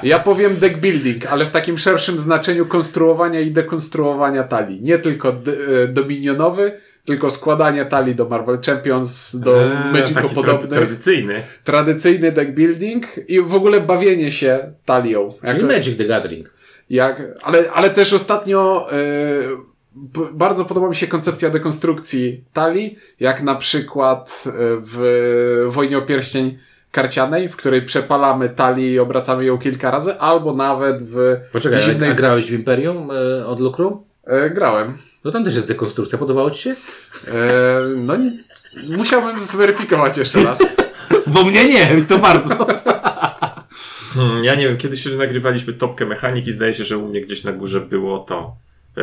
Ja powiem deck building, ale w takim szerszym znaczeniu konstruowania i dekonstruowania talii. Nie tylko e, dominionowy, tylko składanie talii do Marvel Champions, do Eee, Magico taki tra- podobnych. tradycyjny. tradycyjny deck building i w ogóle bawienie się talią. Czyli Jako- Magic the Gathering. Jak, ale, ale też ostatnio e, bardzo podoba mi się koncepcja dekonstrukcji talii, jak na przykład e, w Wojnie o Pierścień karcianej, w której przepalamy talię i obracamy ją kilka razy, albo nawet w Poczekaj, zimnej... a grałeś w Imperium e, od Lucrum? E, grałem. No tam też jest dekonstrukcja. Podobało ci się? E, no nie, musiałbym zweryfikować jeszcze raz. Bo mnie nie, to bardzo. Hmm, ja nie wiem, kiedyś nagrywaliśmy topkę mechaniki, zdaje się, że u mnie gdzieś na górze było to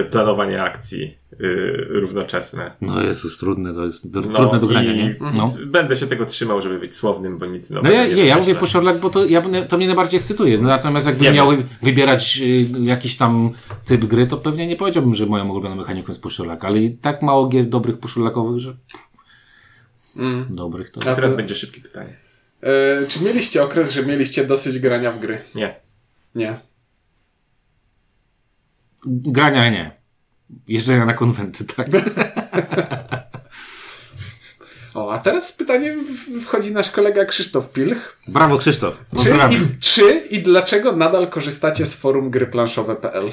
planowanie akcji yy, równoczesne. No Jezus, trudne, to jest No trudne do grania, i nie? No. Będę się tego trzymał, żeby być słownym, bo nic No nowego ja, nie, ja mówię your luck, bo to, ja, to mnie najbardziej ekscytuje. No, natomiast jakby Wiemy. miały wybierać y, jakiś tam typ gry, to pewnie nie powiedziałbym, że moją ulubioną mechaniką jest push your luck, ale i tak mało gier dobrych push your luckowych, że Mm. dobrych to... A teraz to- będzie szybkie pytanie. E, czy mieliście okres, że mieliście dosyć grania w gry? Nie. Nie. Grania nie. Jeżdżenia na konwenty, tak. O, a teraz pytanie w- wchodzi nasz kolega Krzysztof Pilch. Brawo Krzysztof. Czy i, czy i dlaczego nadal korzystacie z forum gryplanszowe.pl?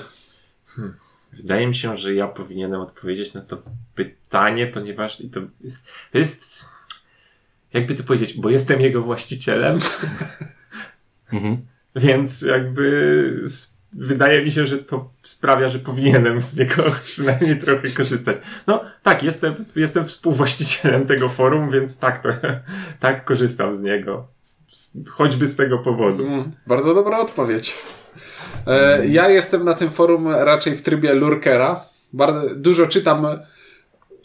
Wydaje mi się, że ja powinienem odpowiedzieć na to pytanie, ponieważ i to jest, to jest jakby to powiedzieć, bo jestem jego właścicielem, Mhm. więc jakby wydaje mi się, że to sprawia, że powinienem z niego przynajmniej trochę korzystać. No tak, jestem, jestem współwłaścicielem tego forum, więc tak, to, tak korzystam z niego. Choćby z tego powodu. Mm, bardzo dobra odpowiedź. E, ja jestem na tym forum raczej w trybie lurkera. Bardzo, dużo czytam.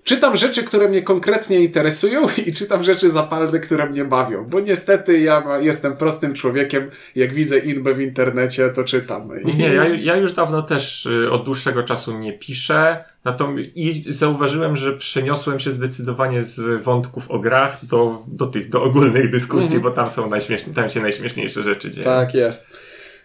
Czytam rzeczy, które mnie konkretnie interesują i czytam rzeczy zapalne, które mnie bawią. Bo niestety ja jestem prostym człowiekiem. Jak widzę inbę w internecie, to czytam. I- Nie, ja, ja już dawno też y, od dłuższego czasu nie piszę. Natomiast i zauważyłem, że przeniosłem się zdecydowanie z wątków o grach do, do tych, do ogólnych dyskusji, Mhm. bo tam są najśmieszne, tam się najśmieszniejsze rzeczy dzieją. Tak jest.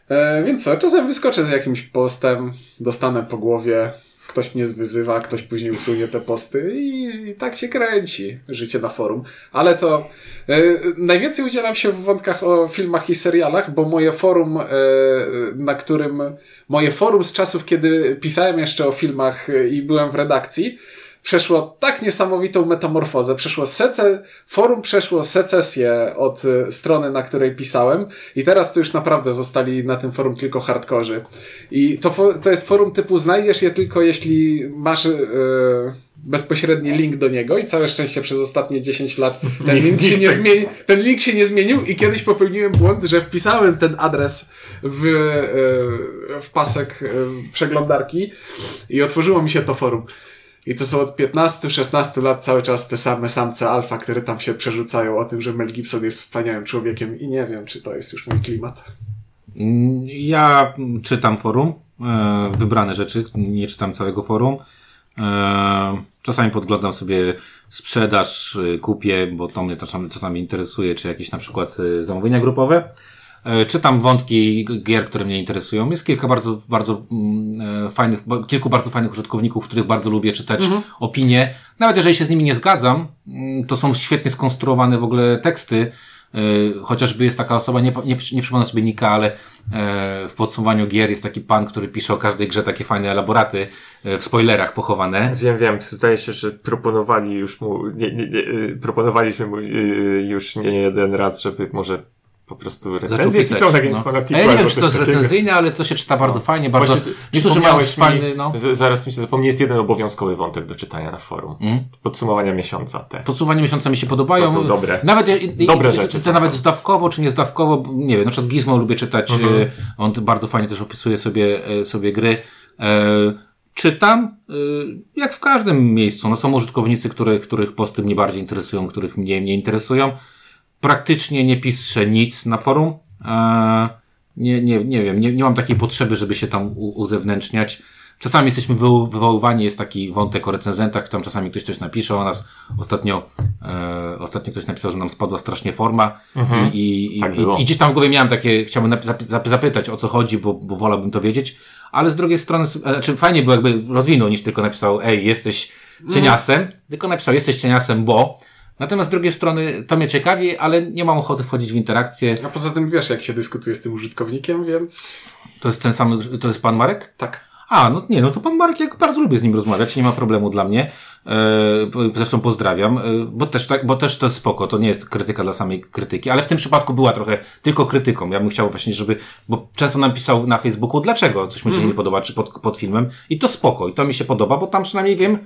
E, więc co, czasem wyskoczę z jakimś postem, dostanę po głowie, ktoś mnie zwyzywa, ktoś później usunie te posty i, i tak się kręci życie na forum. Ale to e, najwięcej udzielam się w wątkach o filmach i serialach, bo moje forum, e, na którym moje forum z czasów, kiedy pisałem jeszcze o filmach e, i byłem w redakcji, przeszło tak niesamowitą metamorfozę. Przeszło sece, forum przeszło secesję od y, strony, na której pisałem i teraz to już naprawdę zostali na tym forum tylko hardkorzy. I to, to jest forum typu znajdziesz je tylko jeśli masz y, bezpośredni link do niego i całe szczęście przez ostatnie 10 lat ten link się nie zmieni, ten link się nie zmienił i kiedyś popełniłem błąd, że wpisałem ten adres w, y, w pasek przeglądarki i otworzyło mi się to forum. I to są od 15-16 lat cały czas te same samce alfa, które tam się przerzucają o tym, że Mel Gibson jest wspaniałym człowiekiem i nie wiem, czy to jest już mój klimat. Mm, Ja czytam forum, e, wybrane rzeczy, nie czytam całego forum. E, czasami podglądam sobie sprzedaż, e, kupię, bo to mnie czasami, interesuje, czy jakieś na przykład zamówienia grupowe. E, Czytam wątki gier, które mnie interesują. Jest kilka bardzo, bardzo mm, e, fajnych, kilku bardzo fajnych użytkowników, których bardzo lubię czytać opinie. Nawet jeżeli się z nimi nie zgadzam, mm, to są świetnie skonstruowane w ogóle teksty. E, Chociażby jest taka osoba, nie, nie, nie przypomnę sobie Nika, ale w podsumowaniu gier jest taki pan, który pisze o każdej grze takie fajne elaboraty w spoilerach pochowane. Wiem, wiem. Zdaje się, że proponowali już mu, nie, nie, nie, proponowaliśmy mu już nie jeden raz, żeby może po prostu Zaczął recenzję pisać, pisał na no. A ja nie wiem, czy to jest recenzyjne, ale to się czyta bardzo fajnie, bardzo... Właśnie, Niektórzy mają fajny, no... z- Zaraz mi się zapomnie, jest jeden obowiązkowy wątek do czytania na forum. Mm. Podsumowania miesiąca te. Podsumowanie miesiąca mi się podobają. To są dobre. Nawet Dobre i, rzeczy są nawet zdawkowo czy niezdawkowo, nie wiem, na przykład Gizmo lubię czytać, Mhm. e, on bardzo fajnie też opisuje sobie, e, sobie gry. E, czytam, e, jak w każdym miejscu. No, są użytkownicy, których, których posty mnie bardziej interesują, których mnie nie interesują. Praktycznie nie piszę nic na forum. E, nie, nie, nie wiem, nie, nie mam takiej potrzeby, żeby się tam u, uzewnętrzniać. Czasami jesteśmy wywo- wywoływani, jest taki wątek o recenzentach, tam czasami ktoś coś napisze o nas. Ostatnio, e, ostatnio ktoś napisał, że nam spadła strasznie forma i, i, i, Tak i, i gdzieś tam w głowie miałem takie, chciałbym zapytać o co chodzi, bo, bo wolałbym to wiedzieć, ale z drugiej strony, znaczy fajnie było jakby rozwinął niż tylko napisał, ej, jesteś cieniasem, tylko napisał, jesteś cieniasem, bo Natomiast z drugiej strony to mnie ciekawi, ale nie mam ochoty wchodzić w interakcję. A poza tym wiesz, jak się dyskutuje z tym użytkownikiem, więc To jest ten sam, to jest pan Marek? tak. A, no nie, no to pan Marek, ja bardzo lubię z nim rozmawiać, nie ma problemu dla mnie. E, zresztą pozdrawiam, e, bo też, tak, bo też to jest spoko, to nie jest krytyka dla samej krytyki, ale w tym przypadku była trochę tylko krytyką. Ja bym chciał właśnie, żeby, bo często nam pisał na Facebooku, dlaczego coś mi się nie podoba, czy pod, pod filmem, i to spoko, i to mi się podoba, bo tam przynajmniej wiem,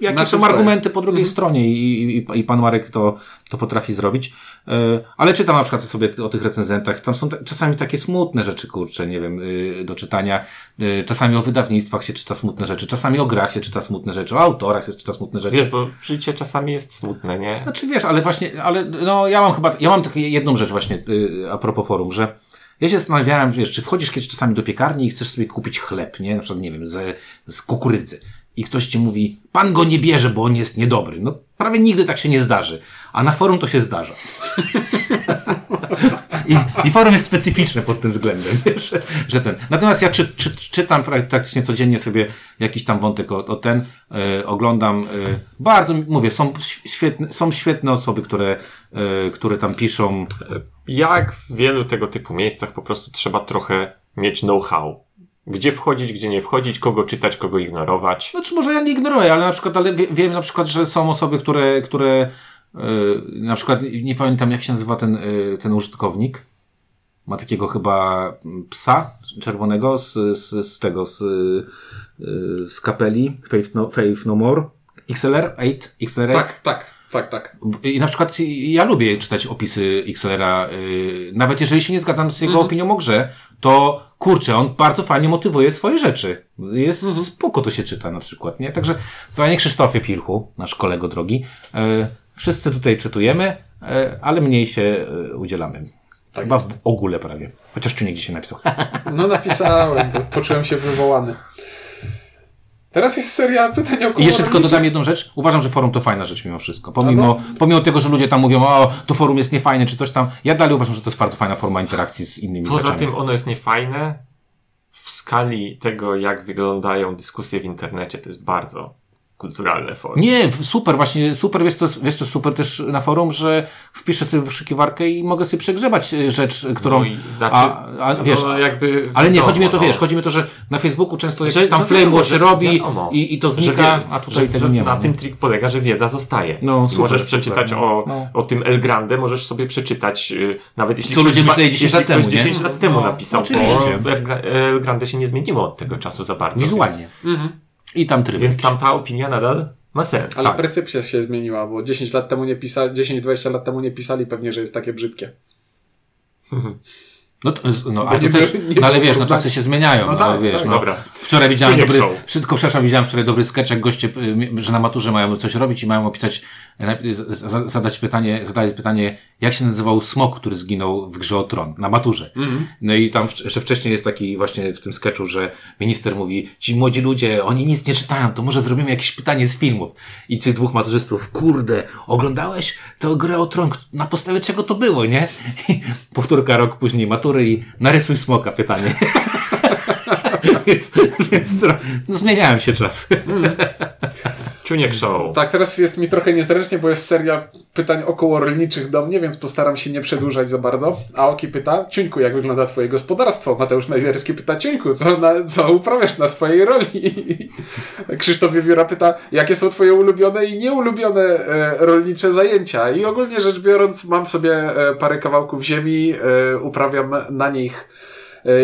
jakie Na są stoję. argumenty po drugiej stronie i, i, i pan Marek to, to potrafi zrobić. E, ale czytam na przykład sobie o tych recenzentach, tam są czasami takie smutne rzeczy, kurcze, nie wiem, y, do czytania. Y, czasami o wydawnictwach się czyta smutne rzeczy, czasami o grach się czyta smutne rzeczy, o autorach się czyta smutne rzeczy. Wiesz, bo życie czasami jest smutne, nie? Znaczy wiesz, ale właśnie, ale no ja mam chyba, ja mam taką jedną rzecz właśnie y, a propos forum, że ja się zastanawiałem, wiesz, czy wchodzisz kiedyś czasami do piekarni i chcesz sobie kupić chleb, nie? Na przykład, nie wiem, z, z kukurydzy. I ktoś ci mówi, pan go nie bierze, bo on jest niedobry. No prawie nigdy tak się nie zdarzy. A na forum to się zdarza. I, I forum jest specyficzne pod tym względem, że, że ten. Natomiast ja czy, czy, czytam pra- praktycznie codziennie sobie jakiś tam wątek o, o ten, e, oglądam. E, bardzo mówię, są świetne, są świetne osoby, które, e, które tam piszą. Jak w wielu tego typu miejscach po prostu trzeba trochę mieć know-how. Gdzie wchodzić, gdzie nie wchodzić, kogo czytać, kogo ignorować. Znaczy może ja nie ignoruję, ale na przykład, ale wie, wiem na przykład, że są osoby, które, które e, na przykład, nie pamiętam jak się nazywa ten, e, ten użytkownik. Ma takiego chyba psa czerwonego z, z, z tego, z, e, z kapeli Faith No, Faith no More. XLR 8, XLR Tak, tak, tak, tak. I na przykład ja lubię czytać opisy XLR-a, yy, nawet jeżeli się nie zgadzam z jego opinią o grze, to kurczę, on bardzo fajnie motywuje swoje rzeczy. Jest spoko to się czyta na przykład, nie? Także panie Krzysztofie Pilchu, nasz kolego drogi, yy, wszyscy tutaj czytujemy, yy, ale mniej się yy, udzielamy. Tak Chyba w ogóle prawie. Chociaż Czuniek dzisiaj napisał. No napisałem, bo poczułem się wywołany. Teraz jest seria pytań o I jeszcze tylko dodam jedną rzecz. Uważam, że forum to fajna rzecz mimo wszystko. Pomimo, pomimo tego, że ludzie tam mówią, o, to forum jest niefajne, czy coś tam. Ja dalej uważam, że to jest bardzo fajna forma interakcji z innymi Poza graczami. tym ono jest niefajne. W skali tego, jak wyglądają dyskusje w internecie, to jest bardzo kulturalne forum. Nie, super, właśnie, super, wiesz co, wiesz co super też na forum, że wpiszę sobie w wyszukiwarkę i mogę sobie przegrzebać e, rzecz, e, którą, No i znaczy, a, a wiesz, no jakby ale nie, chodzi mi o to, no. wiesz, chodzi mi o to, że na Facebooku często jakiś Że- tam no flame się że- robi wiadomo. i, i to znika, wie- a tutaj że, tego nie ma. Na tym trik polega, że wiedza zostaje. No, super, możesz super, przeczytać no. o, No. o tym El Grande, możesz sobie przeczytać, y, nawet jeśli Co ktoś ludzie myśleli 10 jeśli lat temu, ktoś nie? 10 lat temu No, napisał, oczywiście. El Gra- El Grande się nie zmieniło od tego czasu za bardzo. Wizualnie. I tam tryb. Więc, więc tam ta opinia nadal ma sens. Ale tak. percepcja się zmieniła, bo 10 lat temu nie pisali, 10-20 lat temu nie pisali pewnie, że jest takie brzydkie. No, to, no, a nie to też, no ale wiesz, no czasy się zmieniają, no, No tak, wiesz, tak. no. Dobra. Wczoraj widziałem dobry, wszystko przepraszam, widziałem wczoraj dobry sketch, jak goście, y, że na maturze mają coś robić i mają opisać, zadać pytanie, zadać pytanie, jak się nazywał smok, który zginął w grze o tron, na maturze. No i tam jeszcze wcześniej jest taki właśnie w tym sketchu, że minister mówi, ci młodzi ludzie, oni nic nie czytają, to może zrobimy jakieś pytanie z filmów. I tych dwóch maturzystów, kurde, oglądałeś tę grę o tron, na podstawie czego to było, nie? I powtórka rok później matury i narysuj smoka pytanie. więc, więc no, zmieniałem się czas. Ciuniek Show. Tak, teraz jest mi trochę niezręcznie, bo jest seria pytań około rolniczych do mnie, więc postaram się nie przedłużać za bardzo. A Oki pyta, Ciuńku, jak wygląda twoje gospodarstwo? Mateusz Najwierski pyta, Ciuńku, co, na, co uprawiasz na swojej roli? Krzysztof Wiewióra pyta, jakie są twoje ulubione i nieulubione e, rolnicze zajęcia? I ogólnie rzecz biorąc, mam sobie e, parę kawałków ziemi, e, uprawiam na nich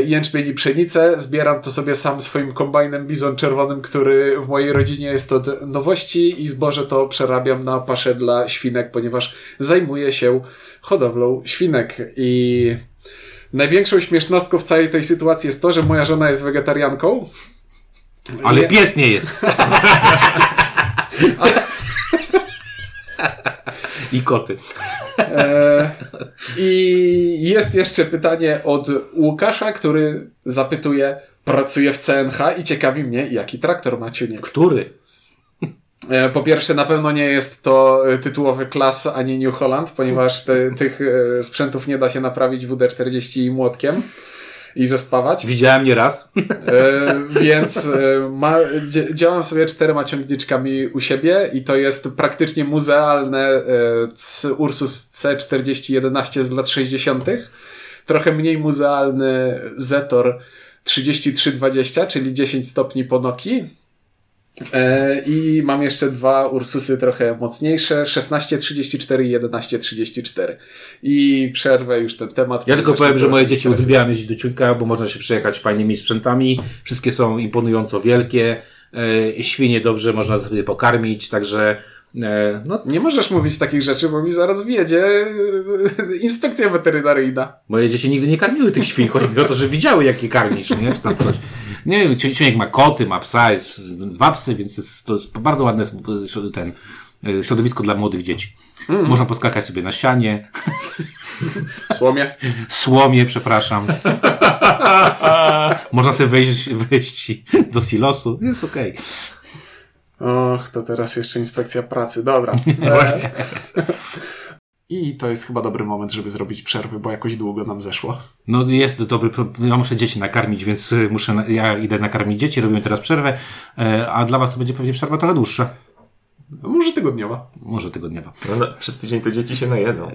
jęczmień i pszenicę. Zbieram to sobie sam swoim kombajnem bizon czerwonym, który w mojej rodzinie jest od nowości i zboże to przerabiam na paszę dla świnek, ponieważ zajmuję się hodowlą świnek i największą śmiesznostką w całej tej sytuacji jest to, że moja żona jest wegetarianką. Ale Nie- pies nie jest. I koty. E, I jest jeszcze pytanie od Łukasza, który zapytuje, pracuje w CNH i ciekawi mnie, jaki traktor ma Ciuniek. Który? E, Po pierwsze, na pewno nie jest to tytułowy klas ani New Holland, ponieważ te, tych e, sprzętów nie da się naprawić WD-40 młotkiem i zespawać. Widziałem nie raz. E, więc e, ma, dzia- działam sobie czterema ciągniczkami u siebie i to jest praktycznie muzealne e, Ursus C4011 z lat 60. Trochę mniej muzealny Zetor 3320, czyli 10 stopni po Noki. E, I mam jeszcze dwa Ursusy trochę mocniejsze, 1634 i 1134. I przerwę już ten temat. Ja tylko powiem, że moje dzieci uwielbiają jeździć do Ciunka, bo można się przejechać fajnymi sprzętami. Wszystkie są imponująco wielkie. E, świnie dobrze można sobie pokarmić, także no, Nie możesz mówić takich rzeczy, bo mi zaraz wjedzie e, inspekcja weterynaryjna. moje dzieci nigdy nie karmiły tych świń. Chodzi mi o to, że widziały, jak je karmisz, nie? Czy tam coś. Nie wiem, Ciuniek ma koty, ma psa, jest dwa psy, więc jest, to jest bardzo ładne e, ten, e, środowisko dla młodych dzieci. Można poskakać sobie na sianie, Słomie. słomie, przepraszam. Można sobie wejść, wejść do silosu. Jest okej. Och, to teraz jeszcze inspekcja pracy. Dobra. Właśnie. I to jest chyba dobry moment, żeby zrobić przerwy, bo jakoś długo nam zeszło. No jest dobry, ja muszę dzieci nakarmić, więc muszę, ja idę nakarmić dzieci, robimy teraz przerwę, e, a dla was to będzie pewnie przerwa trochę dłuższa. Może tygodniowa. Może tygodniowa. No, no, przez tydzień to dzieci się najedzą.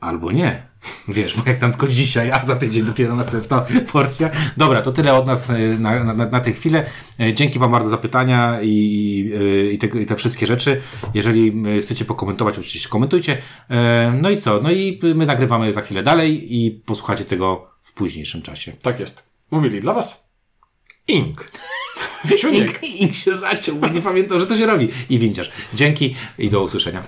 Albo nie. Wiesz, bo jak tam tylko dzisiaj, a za tydzień dopiero następna porcja. Dobra, to tyle od nas e, na, na, na tę chwilę. E, Dzięki Wam bardzo za pytania i, e, i, te, i te wszystkie rzeczy. Jeżeli e, chcecie pokomentować, oczywiście komentujcie. E, No i co? No i my nagrywamy za chwilę dalej i posłuchacie tego w późniejszym czasie. Tak jest. Mówili dla was. Ink. Ciuniek. Ink, się zaciął, nie pamiętam, że to się robi. I windziarz. Dzięki i do usłyszenia.